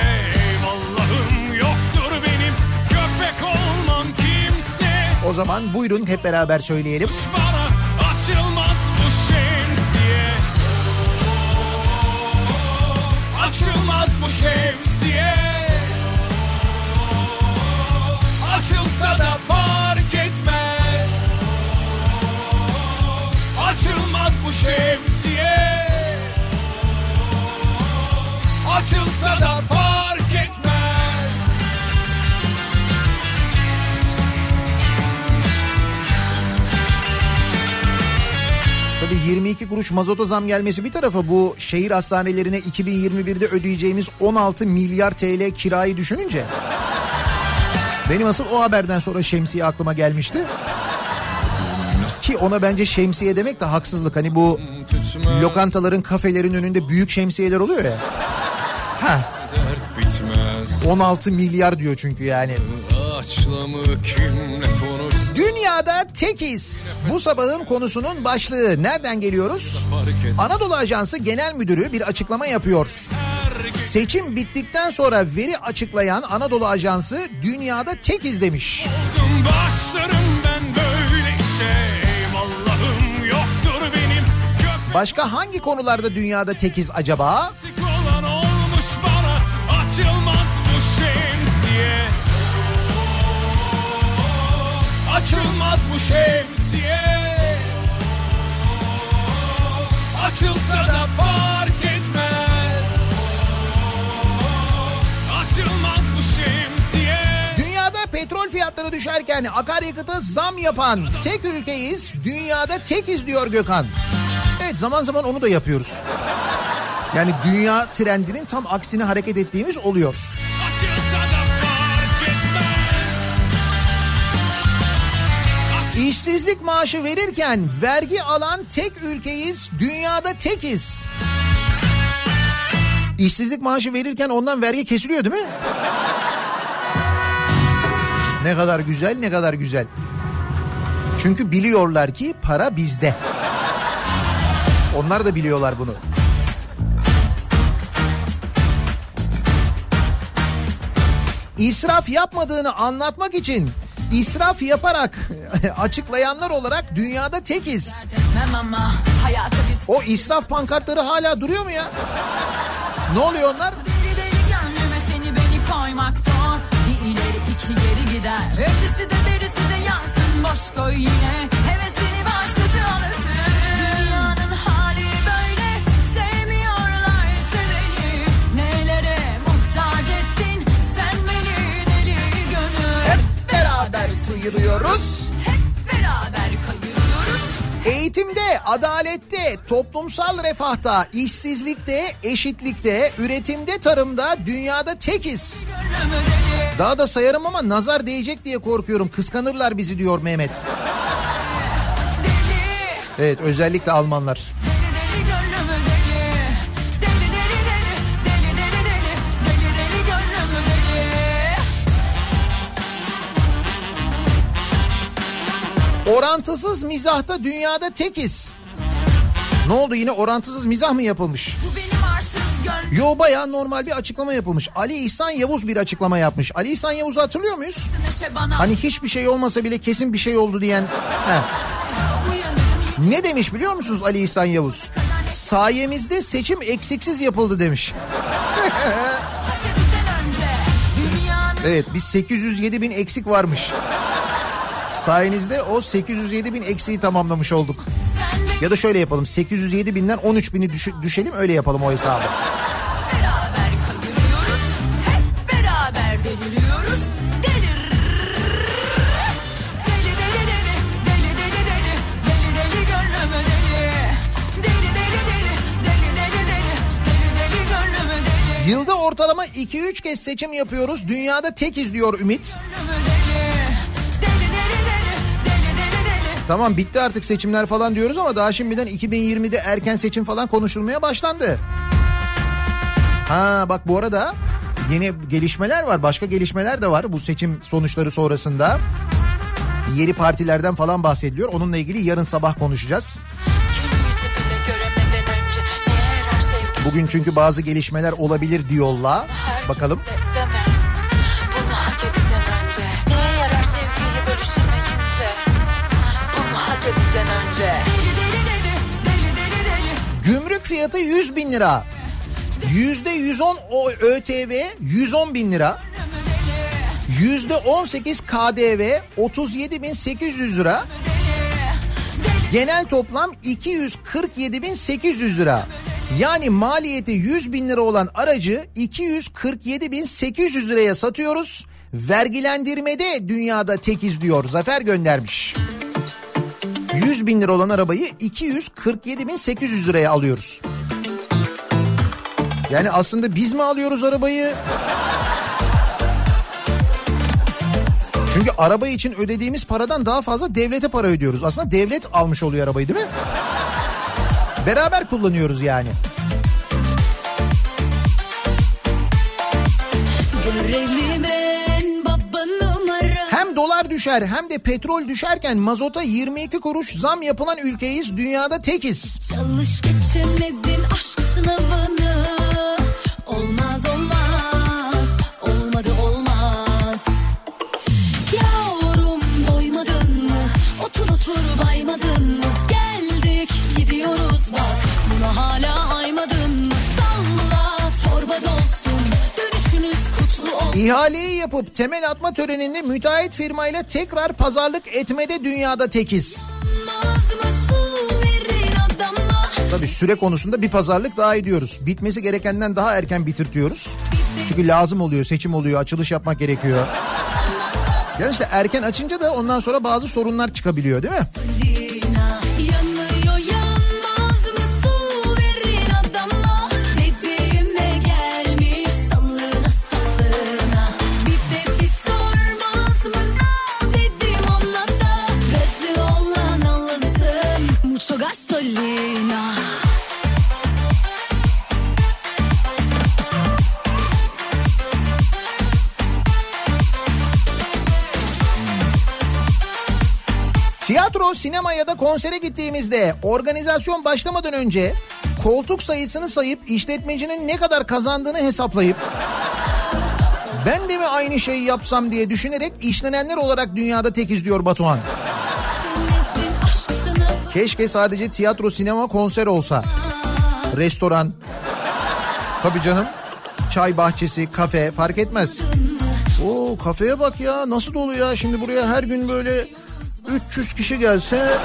O zaman buyurun hep beraber söyleyelim. Açılmaz bu şemsiye Açılmaz şemsiye. Açılsa da fark etmez. Açılmaz bu şemsiye. Açılsa da fark Tabii 22 kuruş mazota zam gelmesi bir tarafa bu şehir hastanelerine 2021'de ödeyeceğimiz 16 milyar TL kirayı düşününce benim asıl o haberden sonra şemsiye aklıma gelmişti. Ki ona bence şemsiye demek de haksızlık. Hani bu lokantaların, kafelerin önünde büyük şemsiyeler oluyor ya. Ha, Dert bitmez 16 milyar diyor çünkü yani. Ağaçla mı kimle konuş Dünyada tekiz. Bu sabahın konusunun başlığı. Nereden geliyoruz? Anadolu Ajansı Genel Müdürü bir açıklama yapıyor. Seçim bittikten sonra veri açıklayan Anadolu Ajansı dünyada tekiz demiş. Oldum başlarım ben böyle işe Eyvallahım yoktur benim Gök Başka hangi konularda dünyada tekiz acaba? Açılmaz bu şemsiye Açılsa da fark etmez Açılmaz bu şemsiye Dünyada petrol fiyatları düşerken akaryakıta zam yapan tek ülkeyiz. Dünyada tekiz diyor Gökhan. Evet zaman zaman onu da yapıyoruz. Yani dünya trendinin tam aksine hareket ettiğimiz oluyor. İşsizlik maaşı verirken vergi alan tek ülkeyiz. Dünyada tekiz. İşsizlik maaşı verirken ondan vergi kesiliyor değil mi? Ne kadar güzel, ne kadar güzel. Çünkü biliyorlar ki para bizde. Onlar da biliyorlar bunu. İsraf yapmadığını anlatmak için israf yaparak açıklayanlar olarak dünyada tekiz. Ama biz O israf pankartları hala duruyor mu ya? Ne oluyor onlar? Deli deli gönlüme seni beni koymak zor Bir ileri iki geri gider Ötesi de birisi de yansın boş koy yine beraber sıyırıyoruz. Hep beraber kayıyoruz Eğitimde, adalette, toplumsal refahta, işsizlikte, eşitlikte, üretimde, tarımda dünyada tekiz. Daha da sayarım ama nazar değecek diye korkuyorum. Kıskanırlar bizi diyor Mehmet. Evet özellikle Almanlar. Orantısız mizahta dünyada tekiz. Ne oldu yine orantısız mizah mı yapılmış? Yo bayağı normal bir açıklama yapılmış. Ali İhsan Yavuz bir açıklama yapmış. Ali İhsan Yavuz'u hatırlıyor muyuz? bana Hani hiçbir şey olmasa bile kesin bir şey oldu diyen. Ne demiş biliyor musunuz Ali İhsan Yavuz? Sayemizde seçim eksiksiz yapıldı demiş. Evet biz 807 bin eksik varmış. Sayenizde o 807 bin eksiği tamamlamış olduk. Ya da şöyle yapalım 807 binden 13 bini düş- düşelim öyle yapalım o hesabı. Yılda ortalama 2-3 kez seçim yapıyoruz. Dünyada tekiz diyor Ümit. Tamam bitti artık seçimler falan diyoruz ama daha şimdiden 2020'de erken seçim falan konuşulmaya başlandı. Ha bak bu arada yeni gelişmeler var. Başka gelişmeler de var bu seçim sonuçları sonrasında. Yeni partilerden falan bahsediliyor. Onunla ilgili yarın sabah konuşacağız. Bugün çünkü bazı gelişmeler olabilir diyorlar. Her Bakalım. Deli Gümrük fiyatı 100 bin lira. Yüzde 110 o ÖTV 110 bin lira. Yüzde 18 KDV 37 bin 800 lira. Genel toplam 247 bin 800 lira. Yani maliyeti 100 bin lira olan aracı 247 bin 800 liraya satıyoruz. Vergilendirmede dünyada tekiz diyor Zafer göndermiş. 100 bin lira olan arabayı 247 bin 800 liraya alıyoruz. Yani aslında biz mi alıyoruz arabayı? Çünkü araba için ödediğimiz paradan daha fazla devlete para ödüyoruz. Aslında devlet almış oluyor arabayı değil mi? Beraber kullanıyoruz yani. Görelim düşer hem de petrol düşerken mazota 22 kuruş zam yapılan ülkeyiz. Dünyada tekiz. Çalış geçemedin aşk sınavını. Olmaz, İhaleyi yapıp temel atma töreninde müteahhit firmayla tekrar pazarlık etmede dünyada tekiz. Tabii süre konusunda bir pazarlık daha ediyoruz. Bitmesi gerekenden daha erken bitirtiyoruz. Çünkü lazım oluyor, seçim oluyor, açılış yapmak gerekiyor. Yani işte erken açınca da ondan sonra bazı sorunlar çıkabiliyor değil mi? Tiyatro, sinema ya da konsere gittiğimizde organizasyon başlamadan önce koltuk sayısını sayıp işletmecinin ne kadar kazandığını hesaplayıp ben de mi aynı şeyi yapsam diye düşünerek işlenenler olarak dünyada tekiz diyor Batuhan. Keşke sadece tiyatro, sinema, konser olsa. Restoran. Tabii canım. Çay bahçesi, kafe fark etmez. Oo kafeye bak ya nasıl dolu ya. Şimdi buraya her gün böyle 300 kişi gelse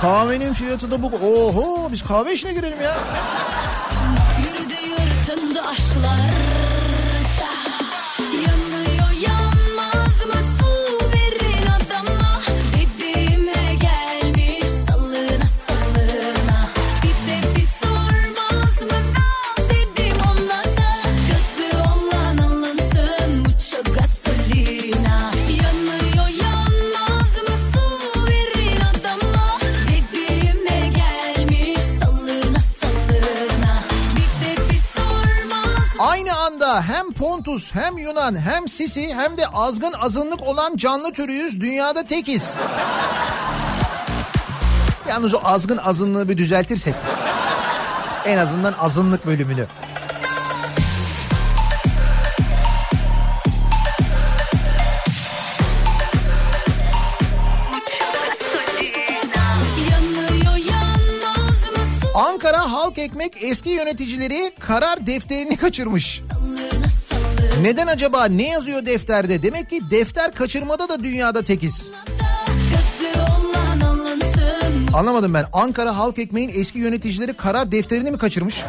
kahvenin fiyatı da bu. Oho biz kahve işine girelim ya. Yürüdü yırtındı aşklarca Pontus hem Yunan hem Sisi hem de azgın azınlık olan canlı türüyüz. Dünyada tekiz. Yalnız o azgın azınlığı bir düzeltirsek. En azından azınlık bölümünü. Ankara Halk Ekmek eski yöneticileri karar defterini kaçırmış. Neden acaba? Ne yazıyor defterde? Demek ki defter kaçırmada da dünyada tekiz. Anlamadım ben. Ankara Halk Ekmeğin eski yöneticileri karar defterini mi kaçırmış?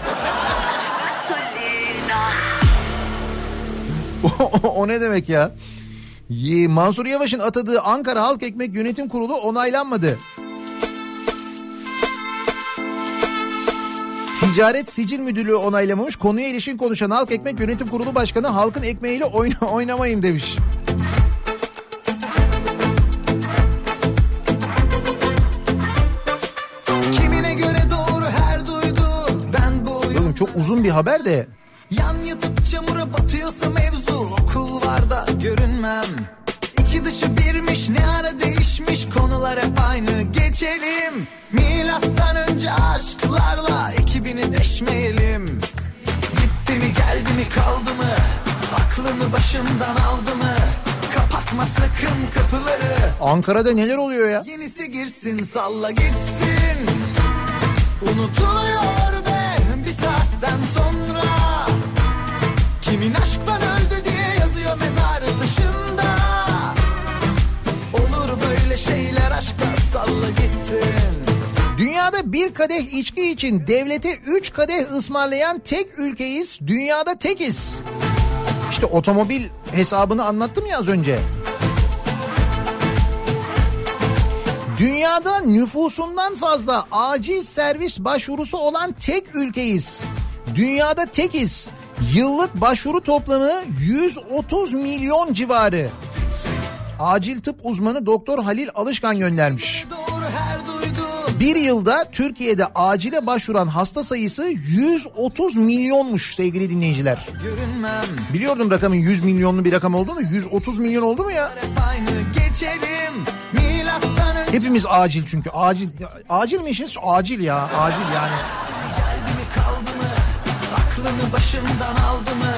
o, ne demek ya? Mansur Yavaş'ın atadığı Ankara Halk Ekmek Yönetim Kurulu onaylanmadı. Ticaret Sicil Müdürlüğü onaylamamış. Konuya ilişkin konuşan Halk Ekmek Yönetim Kurulu Başkanı halkın ekmeğiyle oyna, oynamayın demiş. Kimine göre doğru her duydu Ben bu Oğlum çok uzun bir haber de Yan yatıp çamura batıyorsa mevzu Okul var da görünmem İçi dışı birmiş ne ara değişmiş Konular hep aynı geçelim Milattan önce aşklarla ekibini deşmeyelim. Gitti mi geldi mi kaldı mı? Aklını başından aldı mı? Kapatma sakın kapıları. Ankara'da neler oluyor ya? Yenisi girsin salla gitsin. Unutuluyor be bir saatten sonra bir kadeh içki için devlete üç kadeh ısmarlayan tek ülkeyiz. Dünyada tekiz. İşte otomobil hesabını anlattım ya az önce. Dünyada nüfusundan fazla acil servis başvurusu olan tek ülkeyiz. Dünyada tekiz. Yıllık başvuru toplamı 130 milyon civarı. Acil tıp uzmanı Doktor Halil Alışkan göndermiş. Bir yılda Türkiye'de acile başvuran hasta sayısı 130 milyonmuş sevgili dinleyiciler. Görünmem Biliyordum rakamın 100 milyonlu bir rakam olduğunu. 130 milyon oldu mu ya? Hepimiz acil çünkü. Acil. Acil mi işiniz? Acil ya. Acil yani. geldi mi kaldı mı Aklımı başımdan aldı mı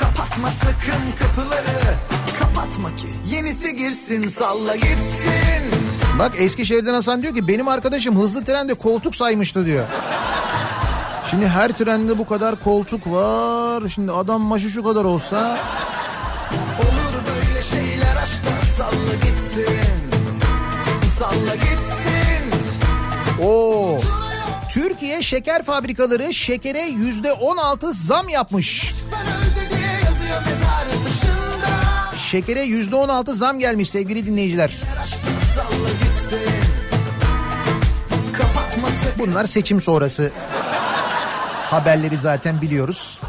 Kapatma sakın kapıları Kapatma ki yenisi girsin salla gitsin Bak Eskişehir'den Hasan diyor ki benim arkadaşım hızlı trende koltuk saymıştı diyor. Şimdi her trende bu kadar koltuk var. Şimdi adam başı şu kadar olsa Olur böyle şeyler aşkta salla gitsin Salla gitsin o Türkiye şeker fabrikaları şekere yüzde 16 zam yapmış. Şekere yüzde 16 zam gelmiş sevgili dinleyiciler. Aşkta Bunlar seçim sonrası haberleri zaten biliyoruz.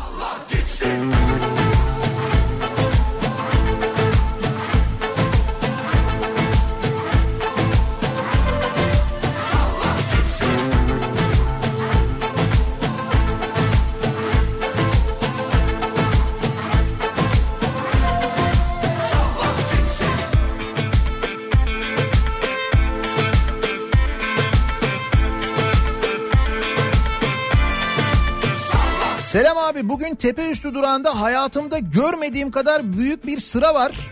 Abi bugün tepe üstü durağında hayatımda görmediğim kadar büyük bir sıra var.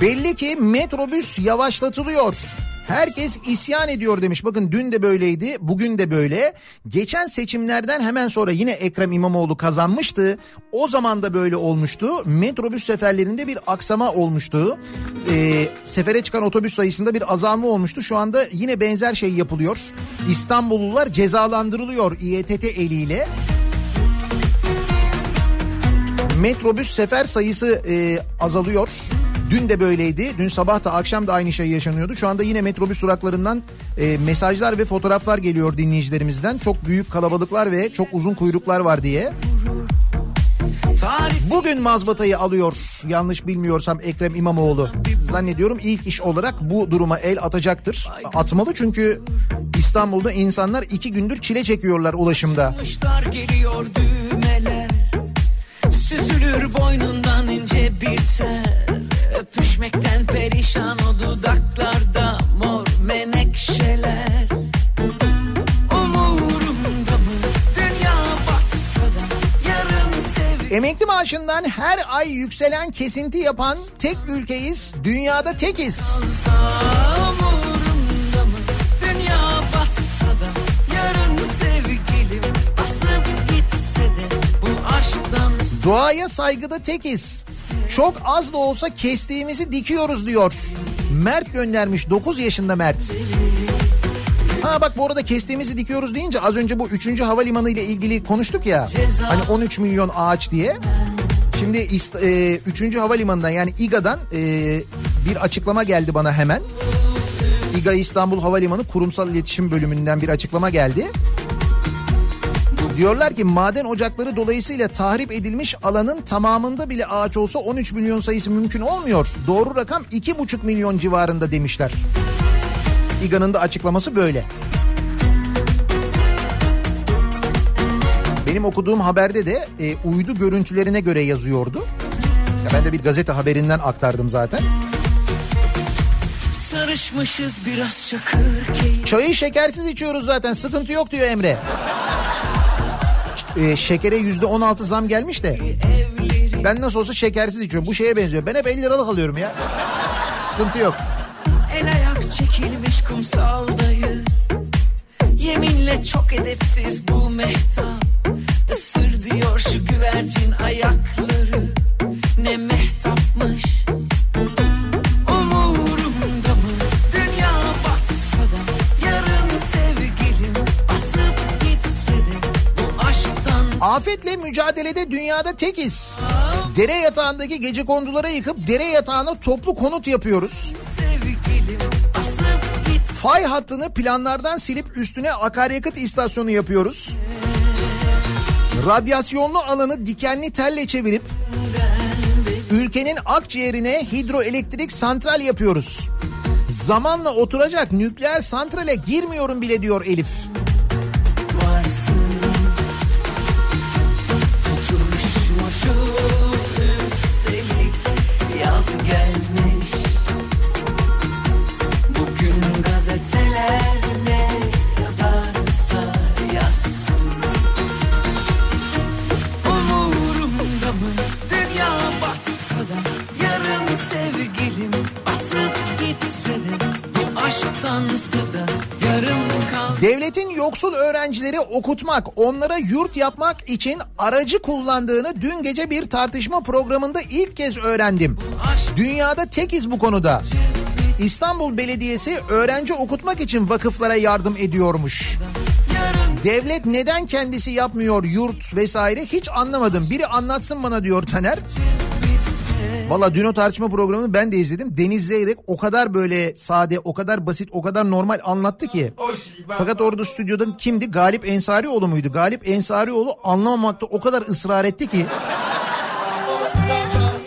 Belli ki metrobüs yavaşlatılıyor. Herkes isyan ediyor demiş. Bakın dün de böyleydi, bugün de böyle. Geçen seçimlerden hemen sonra yine Ekrem İmamoğlu kazanmıştı. O zaman da böyle olmuştu. Metrobüs seferlerinde bir aksama olmuştu. Ee, sefere çıkan otobüs sayısında bir azalma olmuştu. Şu anda yine benzer şey yapılıyor. İstanbullular cezalandırılıyor İETT eliyle. Metrobüs sefer sayısı e, azalıyor. Dün de böyleydi. Dün sabah da akşam da aynı şey yaşanıyordu. Şu anda yine metrobüs duraklarından e, mesajlar ve fotoğraflar geliyor dinleyicilerimizden. Çok büyük kalabalıklar ve çok uzun kuyruklar var diye. Bugün mazbatayı alıyor yanlış bilmiyorsam Ekrem İmamoğlu. Zannediyorum ilk iş olarak bu duruma el atacaktır. Atmalı çünkü İstanbul'da insanlar iki gündür çile çekiyorlar ulaşımda. Geliyor Süzülür boynundan ince bir tel Öpüşmekten perişan o dudaklarda mor menekşeler Umurumda mı dünya batsa da yarın sev Emekli maaşından her ay yükselen kesinti yapan tek ülkeyiz. Dünyada tekiz. Umurumda Doğaya saygıda tekiz. Çok az da olsa kestiğimizi dikiyoruz diyor. Mert göndermiş 9 yaşında Mert. Ha bak bu arada kestiğimizi dikiyoruz deyince az önce bu 3. havalimanı ile ilgili konuştuk ya. Hani 13 milyon ağaç diye. Şimdi 3. havalimanından yani İGA'dan e, bir açıklama geldi bana hemen. İGA İstanbul Havalimanı Kurumsal İletişim Bölümünden bir açıklama geldi. Diyorlar ki maden ocakları dolayısıyla tahrip edilmiş alanın tamamında bile ağaç olsa 13 milyon sayısı mümkün olmuyor. Doğru rakam 2,5 milyon civarında demişler. İGA'nın da açıklaması böyle. Benim okuduğum haberde de e, uydu görüntülerine göre yazıyordu. Ya ben de bir gazete haberinden aktardım zaten. Sarışmışız biraz çakır keyif Çayı şekersiz içiyoruz zaten sıkıntı yok diyor Emre. E, şekere yüzde on altı zam gelmiş de. Ben nasıl olsa şekersiz içiyorum. Bu şeye benziyor. Ben hep 50 liralık alıyorum ya. Sıkıntı yok. El ayak çekilmiş kumsaldayız Yeminle çok edepsiz bu mehtap Isır diyor şu güvercin ayakları Ne mehtapmış Afetle mücadelede dünyada tekiz. Dere yatağındaki gece kondulara yıkıp dere yatağına toplu konut yapıyoruz. Fay hattını planlardan silip üstüne akaryakıt istasyonu yapıyoruz. Radyasyonlu alanı dikenli telle çevirip Ülkenin akciğerine hidroelektrik santral yapıyoruz. Zamanla oturacak nükleer santrale girmiyorum bile diyor Elif. Devletin yoksul öğrencileri okutmak, onlara yurt yapmak için aracı kullandığını dün gece bir tartışma programında ilk kez öğrendim. Dünyada tekiz bu konuda. İstanbul Belediyesi öğrenci okutmak için vakıflara yardım ediyormuş. Devlet neden kendisi yapmıyor yurt vesaire hiç anlamadım. Biri anlatsın bana diyor Taner. Valla dün o tartışma programını ben de izledim. Deniz Zeyrek o kadar böyle sade, o kadar basit, o kadar normal anlattı ki. Fakat orada stüdyoda kimdi? Galip Ensarioğlu muydu? Galip Ensarioğlu anlamamakta o kadar ısrar etti ki.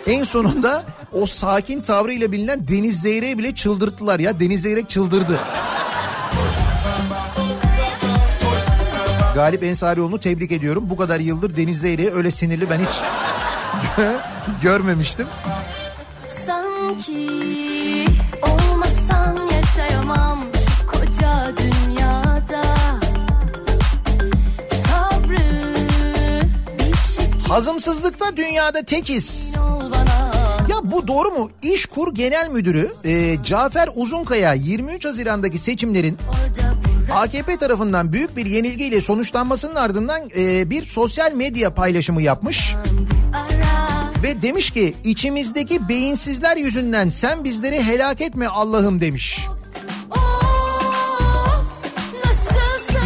En sonunda o sakin tavrıyla bilinen Deniz Zeyrek'i bile çıldırttılar ya. Deniz Zeyrek çıldırdı. Galip Ensarioğlu'nu tebrik ediyorum. Bu kadar yıldır Deniz Zeyrek'i öyle sinirli ben hiç görmemiştim. Sanki olmasan yaşayamam koca dünyada Sabrı şekil Hazımsızlıkta dünyada tekiz. Ya bu doğru mu? İşkur Genel Müdürü e, Cafer Uzunkaya 23 Haziran'daki seçimlerin AKP tarafından büyük bir yenilgiyle sonuçlanmasının ardından e, bir sosyal medya paylaşımı yapmış. Ve demiş ki içimizdeki beyinsizler yüzünden sen bizleri helak etme Allah'ım demiş.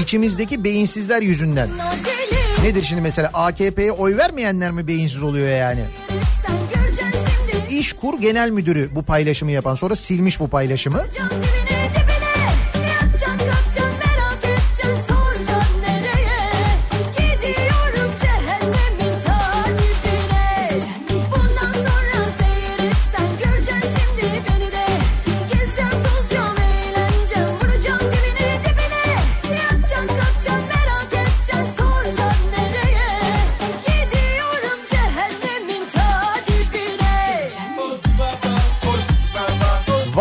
İçimizdeki beyinsizler yüzünden. Nedir şimdi mesela AKP'ye oy vermeyenler mi beyinsiz oluyor yani? İşkur Genel Müdürü bu paylaşımı yapan sonra silmiş bu paylaşımı. Can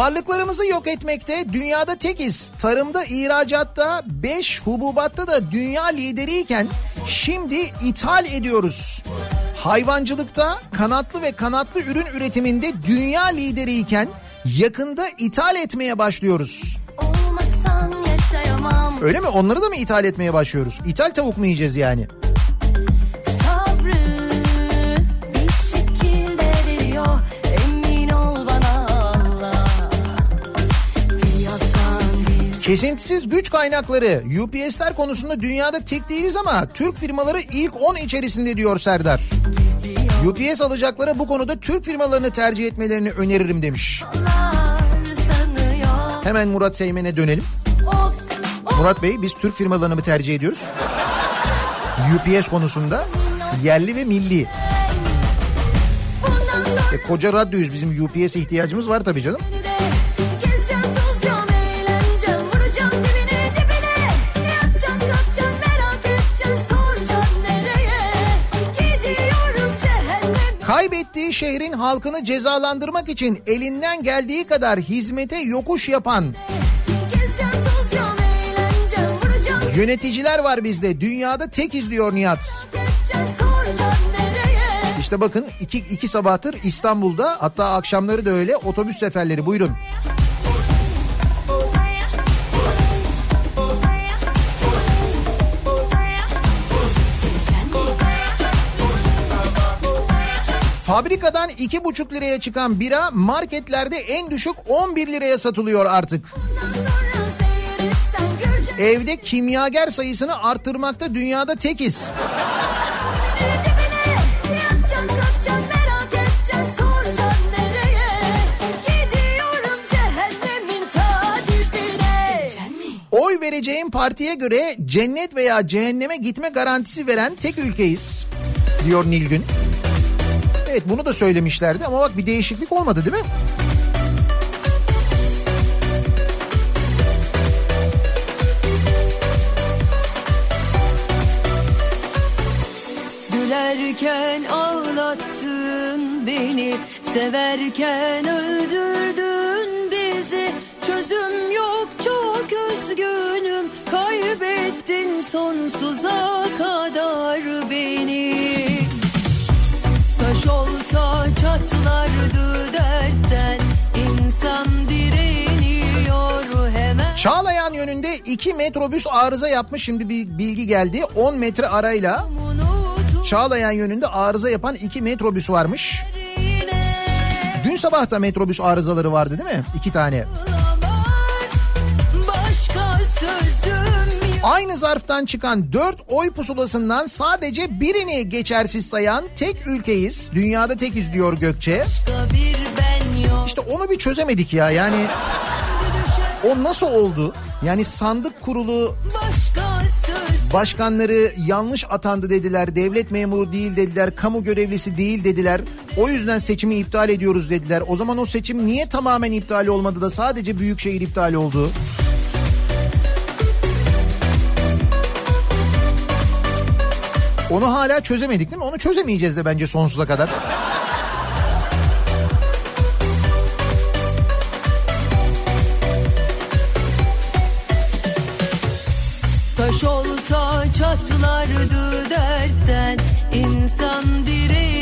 Varlıklarımızı yok etmekte dünyada tekiz. Tarımda, ihracatta, 5 hububatta da dünya lideriyken şimdi ithal ediyoruz. Hayvancılıkta kanatlı ve kanatlı ürün üretiminde dünya lideriyken yakında ithal etmeye başlıyoruz. Öyle mi? Onları da mı ithal etmeye başlıyoruz? İthal tavuk mu yiyeceğiz yani? Kesintisiz güç kaynakları UPS'ler konusunda dünyada tek değiliz ama Türk firmaları ilk 10 içerisinde diyor Serdar. UPS alacaklara bu konuda Türk firmalarını tercih etmelerini öneririm demiş. Hemen Murat Seymen'e dönelim. Murat Bey biz Türk firmalarını mı tercih ediyoruz? UPS konusunda yerli ve milli. E, koca radyoyuz bizim UPS ihtiyacımız var tabii canım. Kaybettiği şehrin halkını cezalandırmak için elinden geldiği kadar hizmete yokuş yapan yöneticiler var bizde. Dünyada tek izliyor Nihat. İşte bakın iki, iki sabahtır İstanbul'da hatta akşamları da öyle otobüs seferleri buyurun. Fabrikadan iki buçuk liraya çıkan bira marketlerde en düşük 11 liraya satılıyor artık. Evde kimyager sayısını arttırmakta dünyada tekiz. Oy vereceğim partiye göre cennet veya cehenneme gitme garantisi veren tek ülkeyiz diyor Nilgün. Evet bunu da söylemişlerdi ama bak bir değişiklik olmadı değil mi? Gülerken ağlattın beni Severken öldürdün bizi Çözüm yok çok üzgünüm Kaybettin sonsuza kadar beni Taş olsa çatlardı dertten İnsan direniyor hemen Çağlayan yönünde iki metrobüs arıza yapmış. Şimdi bir bilgi geldi. 10 metre arayla Çağlayan yönünde arıza yapan iki metrobüs varmış. Dün sabah da metrobüs arızaları vardı değil mi? İki tane. Başka sözüm Aynı zarftan çıkan 4 oy pusulasından sadece birini geçersiz sayan tek ülkeyiz. Dünyada tekiz diyor Gökçe. İşte onu bir çözemedik ya yani. O nasıl oldu? Yani sandık kurulu başkanları yanlış atandı dediler. Devlet memuru değil dediler. Kamu görevlisi değil dediler. O yüzden seçimi iptal ediyoruz dediler. O zaman o seçim niye tamamen iptal olmadı da sadece büyükşehir iptal oldu? Onu hala çözemedik değil mi? Onu çözemeyeceğiz de bence sonsuza kadar. Taş olsa çatlardı dertten İnsan direniyor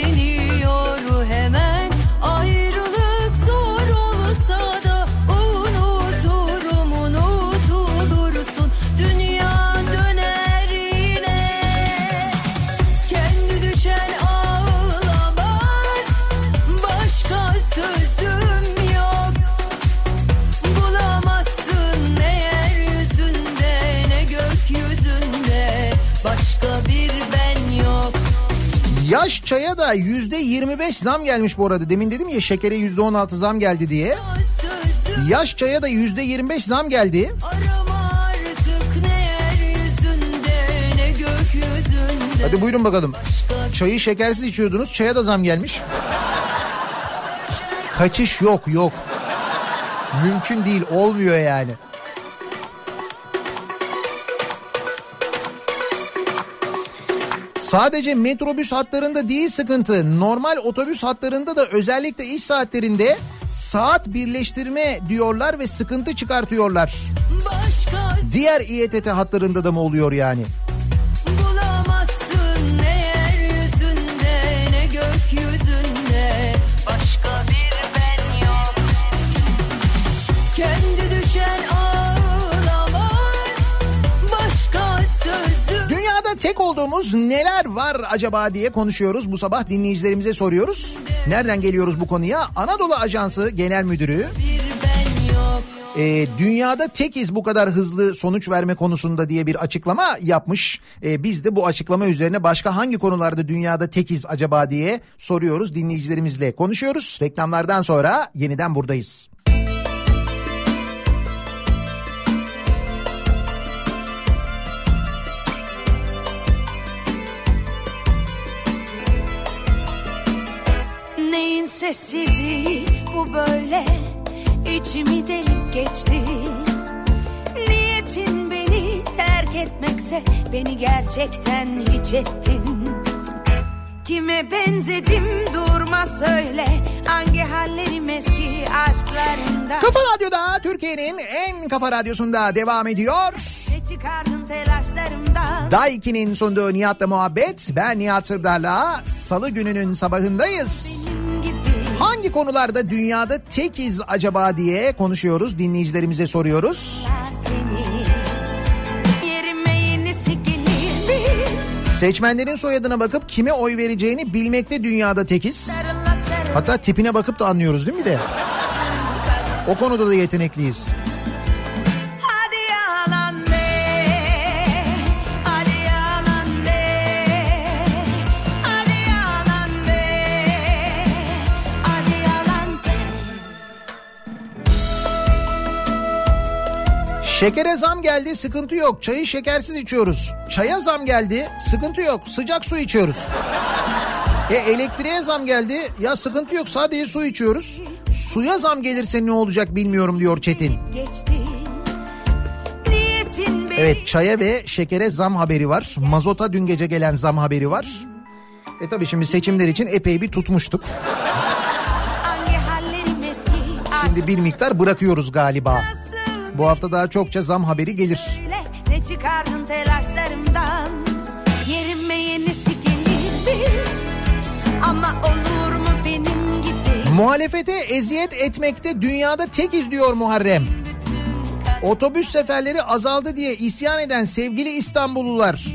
Yaş çaya da yüzde 25 zam gelmiş bu arada. Demin dedim ya şekere yüzde 16 zam geldi diye. Yaş çaya da yüzde 25 zam geldi. Hadi buyurun bakalım. Çayı şekersiz içiyordunuz. Çaya da zam gelmiş. Kaçış yok yok. Mümkün değil olmuyor yani. Sadece metrobüs hatlarında değil sıkıntı. Normal otobüs hatlarında da özellikle iş saatlerinde saat birleştirme diyorlar ve sıkıntı çıkartıyorlar. Başka Diğer İETT hatlarında da mı oluyor yani? Tek olduğumuz neler var acaba diye konuşuyoruz. Bu sabah dinleyicilerimize soruyoruz. Nereden geliyoruz bu konuya? Anadolu Ajansı Genel Müdürü e, dünyada tekiz bu kadar hızlı sonuç verme konusunda diye bir açıklama yapmış. E, biz de bu açıklama üzerine başka hangi konularda dünyada tekiz acaba diye soruyoruz dinleyicilerimizle konuşuyoruz. Reklamlardan sonra yeniden buradayız. Sessizliği bu böyle içimi delip geçti Niyetin beni terk etmekse beni gerçekten hiç ettin Kime benzedim durma söyle hangi hallerim eski aşklarımda Kafa Radyo'da Türkiye'nin en kafa radyosunda devam ediyor. Çıkardın telaşlarımda Daiki'nin sunduğu Nihat'la muhabbet. Ben Nihat Sırdar'la salı gününün sabahındayız. Hangi konularda dünyada tekiz acaba diye konuşuyoruz. Dinleyicilerimize soruyoruz. Seçmenlerin soyadına bakıp kime oy vereceğini bilmekte dünyada tekiz. Hatta tipine bakıp da anlıyoruz değil mi de? O konuda da yetenekliyiz. Şekere zam geldi sıkıntı yok. Çayı şekersiz içiyoruz. Çaya zam geldi sıkıntı yok. Sıcak su içiyoruz. E elektriğe zam geldi. Ya sıkıntı yok sadece su içiyoruz. Suya zam gelirse ne olacak bilmiyorum diyor Çetin. Evet çaya ve şekere zam haberi var. Mazota dün gece gelen zam haberi var. E tabii şimdi seçimler için epey bir tutmuştuk. Şimdi bir miktar bırakıyoruz galiba. Bu hafta daha çokça zam haberi gelir. Ne çıkardın telaşlarımdan Yerime yenisi gelirdi Ama olur mu benim gibi Muhalefete eziyet etmekte dünyada tek izliyor Muharrem. Otobüs seferleri azaldı diye isyan eden sevgili İstanbullular.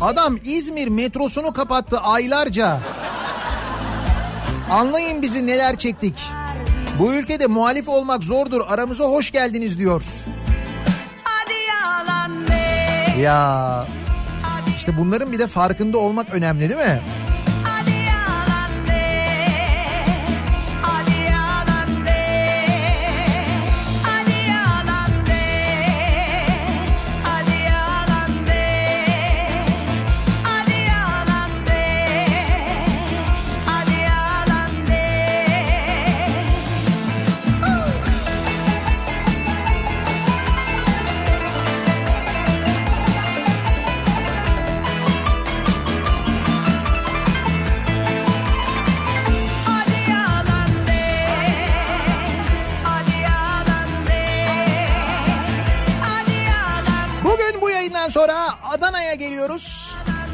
Adam İzmir metrosunu kapattı aylarca. Anlayın bizi neler çektik. Bu ülkede muhalif olmak zordur aramıza hoş geldiniz diyor. Hadi yalan be Ya işte bunların bir de farkında olmak önemli değil mi?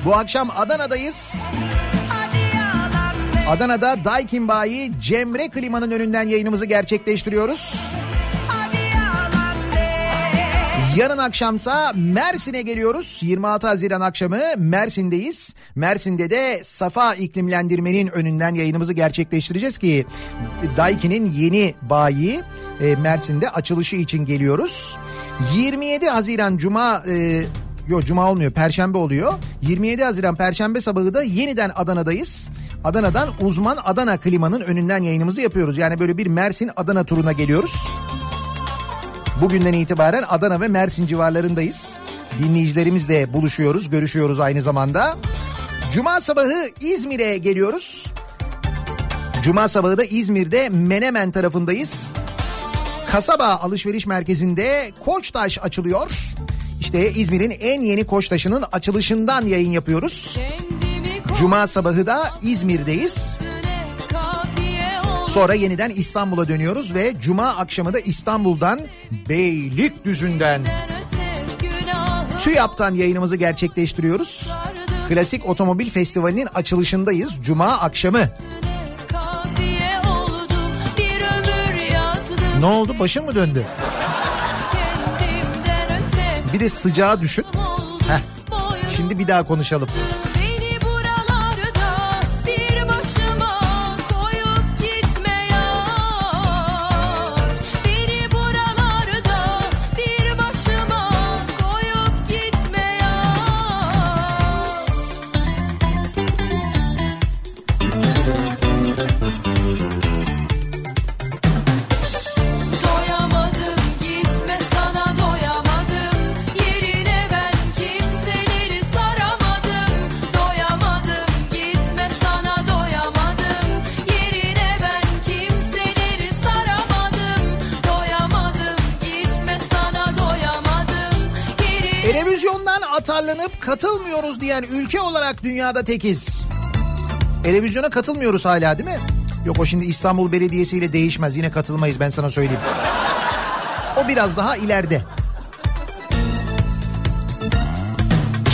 Bu akşam Adana'dayız. Adana'da Daikin Bayi Cemre Klima'nın önünden yayınımızı gerçekleştiriyoruz. Yarın akşamsa Mersin'e geliyoruz. 26 Haziran akşamı Mersin'deyiz. Mersin'de de Safa iklimlendirmenin önünden yayınımızı gerçekleştireceğiz ki Daikin'in yeni bayi e, Mersin'de açılışı için geliyoruz. 27 Haziran Cuma e, Yok cuma olmuyor perşembe oluyor. 27 Haziran perşembe sabahı da yeniden Adana'dayız. Adana'dan uzman Adana klimanın önünden yayınımızı yapıyoruz. Yani böyle bir Mersin Adana turuna geliyoruz. Bugünden itibaren Adana ve Mersin civarlarındayız. Dinleyicilerimizle buluşuyoruz, görüşüyoruz aynı zamanda. Cuma sabahı İzmir'e geliyoruz. Cuma sabahı da İzmir'de Menemen tarafındayız. Kasaba alışveriş merkezinde Koçtaş açılıyor. İşte İzmir'in en yeni Koçtaş'ının açılışından yayın yapıyoruz. Cuma sabahı da İzmir'deyiz. Sonra yeniden İstanbul'a dönüyoruz ve Cuma akşamı da İstanbul'dan Beylikdüzü'nden TÜYAP'tan yayınımızı gerçekleştiriyoruz. Klasik Otomobil Festivali'nin açılışındayız Cuma akşamı. Ne oldu başın mı döndü? Bir de sıcağı düşün. Heh, şimdi bir daha konuşalım. Diyen ülke olarak dünyada tekiz. Televizyona katılmıyoruz hala değil mi? Yok o şimdi İstanbul Belediyesi ile değişmez. Yine katılmayız ben sana söyleyeyim. O biraz daha ileride.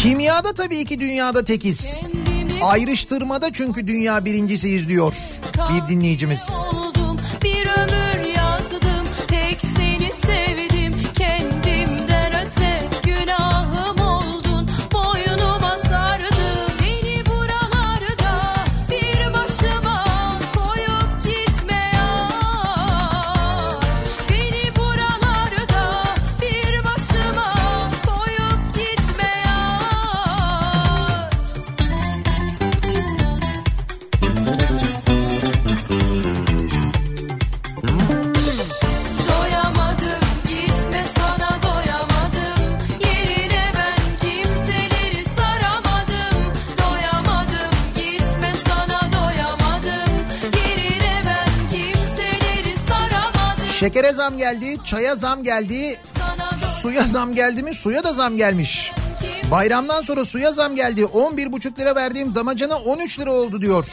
Kimyada tabii ki dünyada tekiz. Ayrıştırmada çünkü dünya birincisiyiz diyor bir dinleyicimiz. Şekere zam geldi, çaya zam geldi, suya zam geldi mi? Suya da zam gelmiş. Bayramdan sonra suya zam geldi. 11,5 lira verdiğim damacana 13 lira oldu diyor.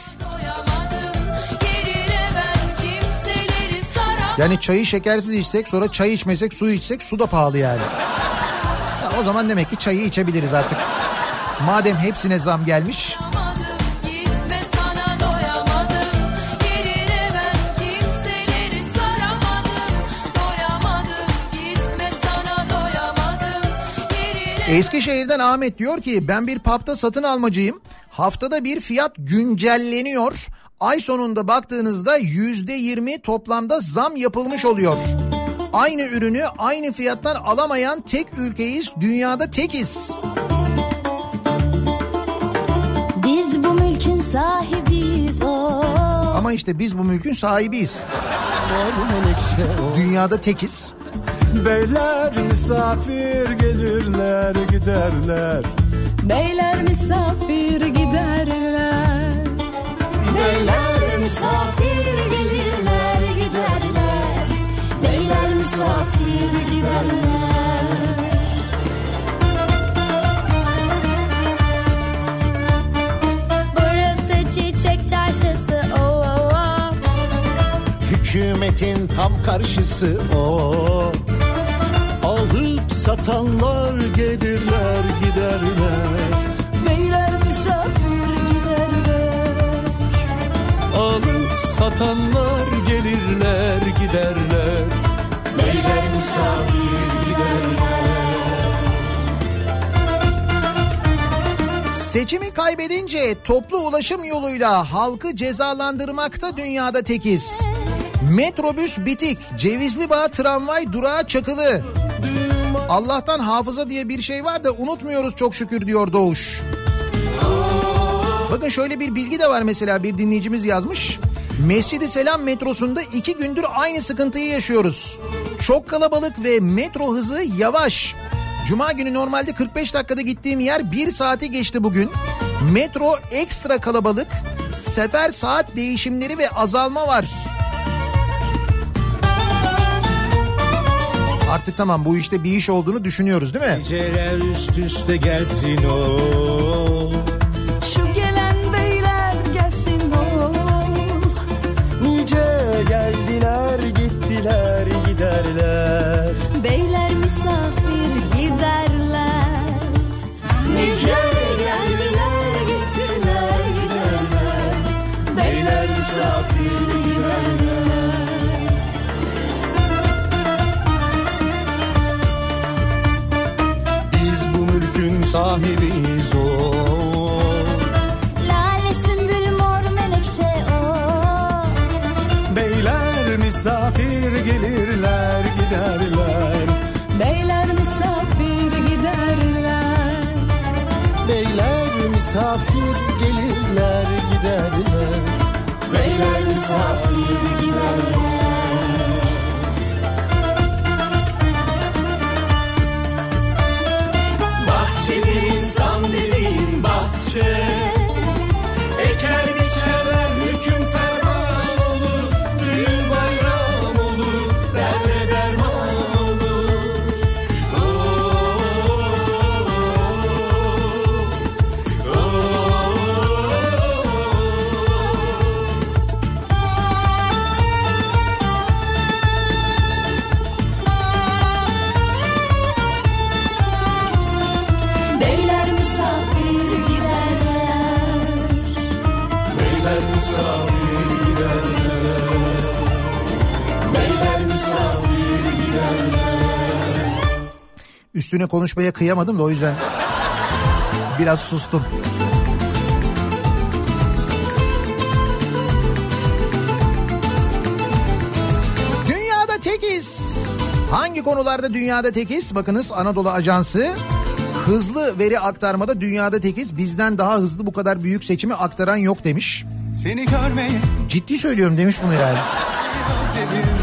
Yani çayı şekersiz içsek sonra çay içmesek su içsek su da pahalı yani. Ya o zaman demek ki çayı içebiliriz artık. Madem hepsine zam gelmiş. Eskişehir'den Ahmet diyor ki ben bir pub'da satın almacıyım. Haftada bir fiyat güncelleniyor. Ay sonunda baktığınızda yüzde yirmi toplamda zam yapılmış oluyor. Aynı ürünü aynı fiyattan alamayan tek ülkeyiz. Dünyada tekiz. Biz bu mülkün sahibiyiz o Ama işte biz bu mülkün sahibiyiz. Dünyada tekiz. Beyler misafir gelirler giderler. Beyler misafir giderler. Beyler misafir gelirler giderler. Beyler misafir giderler. Burası çiçek çarşısı o o o Hükümetin tam karşısı o Alıp satanlar gelirler giderler Beyler misafir giderler Alıp satanlar gelirler giderler Beyler misafir Seçimi kaybedince toplu ulaşım yoluyla halkı cezalandırmakta dünyada tekiz. Metrobüs bitik, Cevizli Bağ tramvay durağı çakılı. Allah'tan hafıza diye bir şey var da unutmuyoruz çok şükür diyor Doğuş. Bakın şöyle bir bilgi de var mesela bir dinleyicimiz yazmış. Mescidi Selam metrosunda iki gündür aynı sıkıntıyı yaşıyoruz. Çok kalabalık ve metro hızı yavaş. Cuma günü normalde 45 dakikada gittiğim yer 1 saati geçti bugün. Metro ekstra kalabalık. Sefer saat değişimleri ve azalma var. Artık tamam bu işte bir iş olduğunu düşünüyoruz değil mi? Geceler üst üste gelsin o. Şu gelen beyler gelsin o. Nice geldiler gittiler giderler sahibiyiz o. Lale sümbül mor menekşe o. Beyler misafir gelirler giderler. Beyler misafir giderler. Beyler misafir gelirler giderler. Beyler misafir giderler Yeah. Üstüne konuşmaya kıyamadım da o yüzden biraz sustum. Dünyada tekiz. Hangi konularda dünyada tekiz? Bakınız Anadolu Ajansı hızlı veri aktarmada dünyada tekiz. Bizden daha hızlı bu kadar büyük seçimi aktaran yok demiş. Seni görmeye Ciddi söylüyorum demiş bunu yani.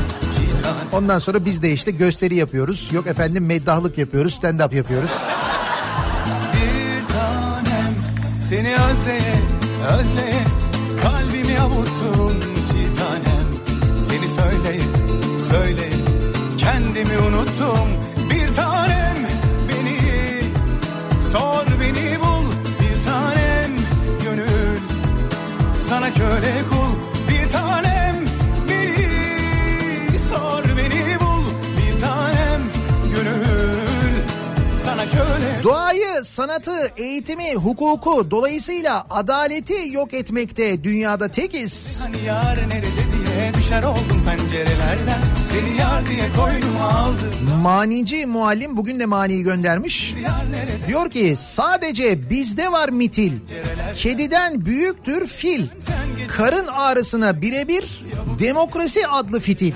Ondan sonra biz de işte gösteri yapıyoruz. Yok efendim meddahlık yapıyoruz, stand up yapıyoruz. bir tanem Seni özleye özleye Kalbimi avuttun çiğ tanem. Seni söyleyip söyleyip kendimi unuttum. Bir tanem beni sor beni bul. Bir tanem gönül. Sana köle kul sanatı, eğitimi, hukuku dolayısıyla adaleti yok etmekte dünyada tekiz. Hani yar nerede diye düşer oldum pencerelerden Seni yar diye koynuma aldım Manici muallim bugün de maniyi göndermiş. Diyor ki sadece bizde var mitil. Kediden büyüktür fil. Karın ağrısına birebir demokrasi adlı fitil.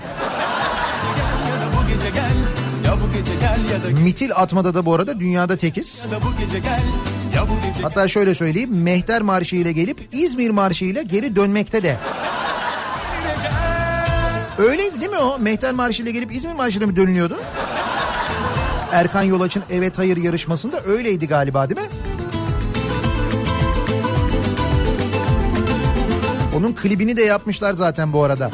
Mitil atmada da bu arada dünyada tekiz. Hatta şöyle söyleyeyim Mehter Marşı ile gelip İzmir Marşı ile geri dönmekte de. Öyleydi değil mi o? Mehter Marşı ile gelip İzmir Marşı ile mi dönülüyordu? Erkan Yolaç'ın Evet Hayır yarışmasında öyleydi galiba değil mi? Onun klibini de yapmışlar zaten bu arada.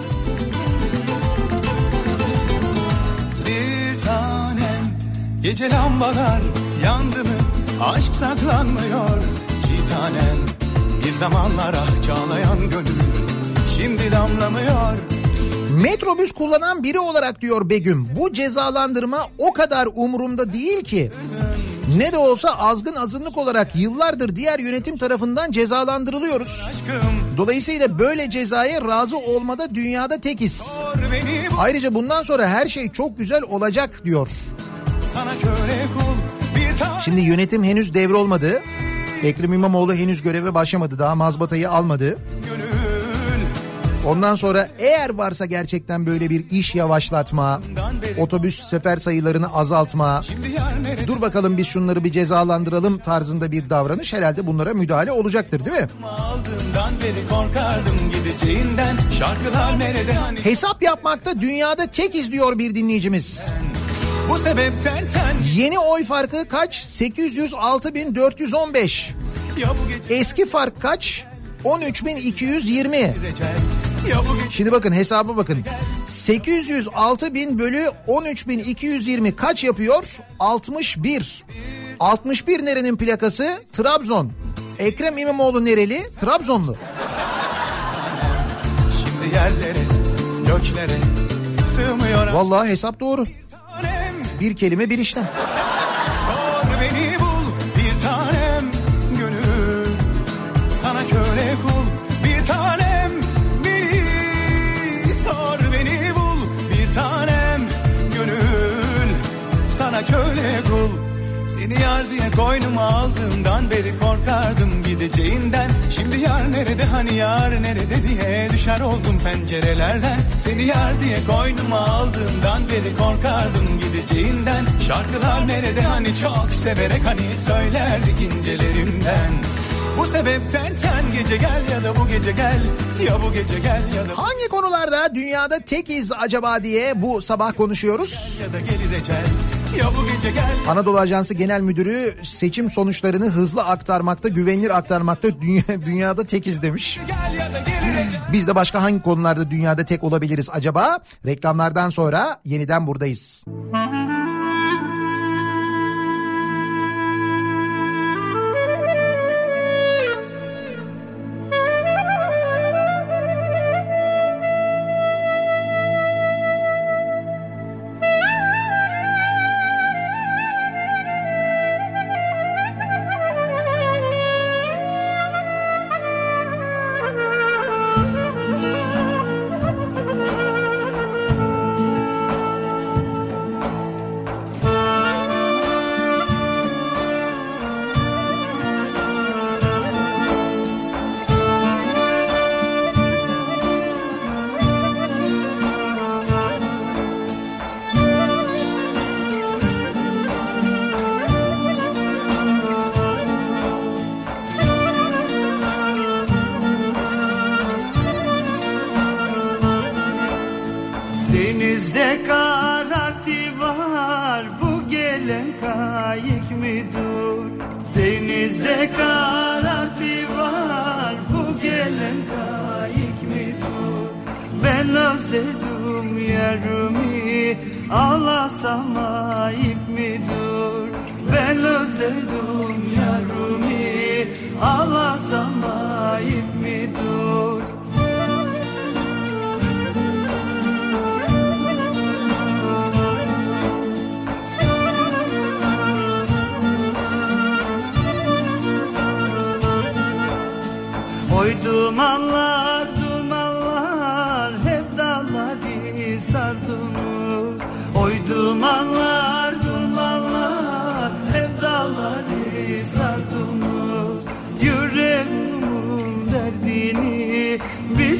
Gece lambalar yandı mı aşk saklanmıyor Çiğ tanem bir zamanlar ah çağlayan gönül şimdi damlamıyor Metrobüs kullanan biri olarak diyor Begüm bu cezalandırma o kadar umurumda değil ki. Ne de olsa azgın azınlık olarak yıllardır diğer yönetim tarafından cezalandırılıyoruz. Dolayısıyla böyle cezaya razı olmada dünyada tekiz. Ayrıca bundan sonra her şey çok güzel olacak diyor. Şimdi yönetim henüz devrolmadı. Ekrem İmamoğlu henüz göreve başlamadı. Daha mazbatayı almadı. Ondan sonra eğer varsa gerçekten böyle bir iş yavaşlatma, otobüs sefer sayılarını azaltma, dur bakalım biz şunları bir cezalandıralım tarzında bir davranış herhalde bunlara müdahale olacaktır değil mi? hani Hesap yapmakta dünyada tek izliyor bir dinleyicimiz. Bu sebepten sen Yeni oy farkı kaç? 806.415. ya bu gece Eski fark kaç? 13.220. ya bu gece Şimdi bakın hesaba bakın. 806 bin bölü 13 bin 220 kaç yapıyor? 61. 61 nerenin plakası? Trabzon. Ekrem İmamoğlu nereli? Trabzonlu. şimdi yerlere göklere sığmıyor Vallahi hesap doğru. Bir kelime bir işlem. Yar diye koynuma aldığımdan beri korkardım gideceğinden. Şimdi yar nerede hani yar nerede diye düşer oldum pencerelerden. Seni yar diye koynuma aldığımdan beri korkardım gideceğinden. Şarkılar nerede hani çok severek hani söylerdik incelerimden. Bu sebepten sen gece gel ya da bu gece gel Ya bu gece gel ya da Hangi konularda dünyada tekiz acaba diye bu sabah konuşuyoruz. ya da bu gece gel Anadolu Ajansı Genel Müdürü seçim sonuçlarını hızlı aktarmakta, güvenilir aktarmakta dünya, dünyada tekiz demiş. Biz de başka hangi konularda dünyada tek olabiliriz acaba? Reklamlardan sonra yeniden buradayız. Denizde derdini bir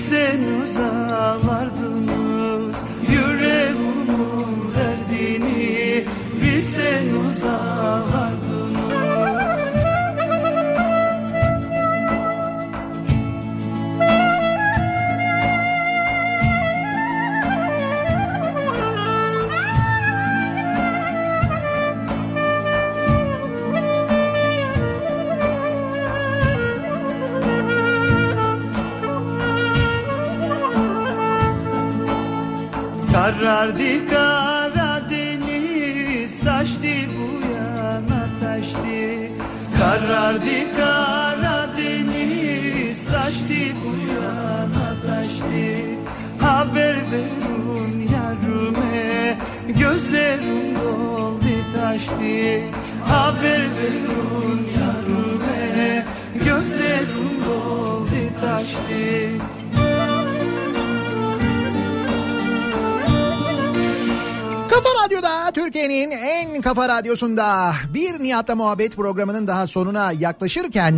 Türkiye'nin en kafa radyosunda bir Nihat'la muhabbet programının daha sonuna yaklaşırken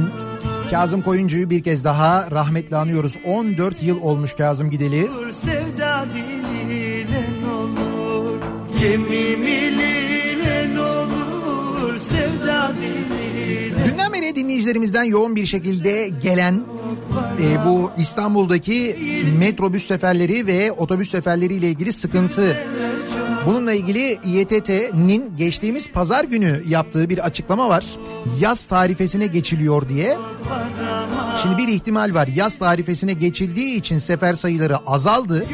Kazım Koyuncu'yu bir kez daha rahmetle anıyoruz. 14 yıl olmuş Kazım gideli. sevda diliyle olur Gemim olur sevda diliyle Dünden beri dinleyicilerimizden yoğun bir şekilde gelen e, bu İstanbul'daki metrobüs seferleri ve otobüs seferleri ile ilgili sıkıntı. Bununla ilgili İETT'nin geçtiğimiz pazar günü yaptığı bir açıklama var. Yaz tarifesine geçiliyor diye. Şimdi bir ihtimal var. Yaz tarifesine geçildiği için sefer sayıları azaldı.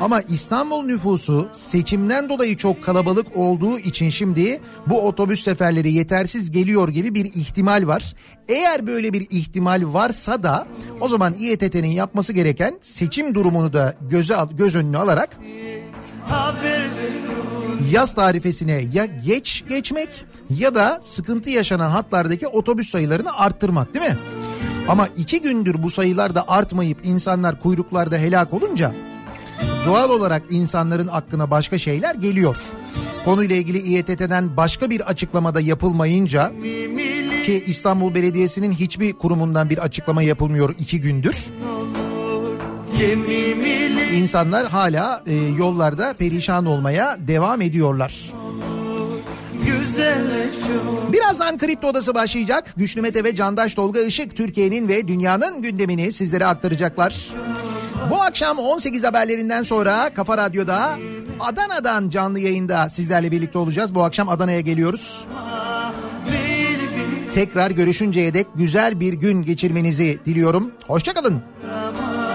Ama İstanbul nüfusu seçimden dolayı çok kalabalık olduğu için şimdi bu otobüs seferleri yetersiz geliyor gibi bir ihtimal var. Eğer böyle bir ihtimal varsa da o zaman İETT'nin yapması gereken seçim durumunu da göze göz önüne alarak haber verin yaz tarifesine ya geç geçmek ya da sıkıntı yaşanan hatlardaki otobüs sayılarını arttırmak değil mi? Ama iki gündür bu sayılar da artmayıp insanlar kuyruklarda helak olunca doğal olarak insanların aklına başka şeyler geliyor. Konuyla ilgili İETT'den başka bir açıklamada yapılmayınca ki İstanbul Belediyesi'nin hiçbir kurumundan bir açıklama yapılmıyor iki gündür. İnsanlar hala e, yollarda perişan olmaya devam ediyorlar. Birazdan Kripto Odası başlayacak. Güçlü Mete ve Candaş Tolga Işık Türkiye'nin ve dünyanın gündemini sizlere aktaracaklar. Bu akşam 18 haberlerinden sonra Kafa Radyo'da Adana'dan canlı yayında sizlerle birlikte olacağız. Bu akşam Adana'ya geliyoruz. Tekrar görüşünceye dek güzel bir gün geçirmenizi diliyorum. Hoşçakalın. Aman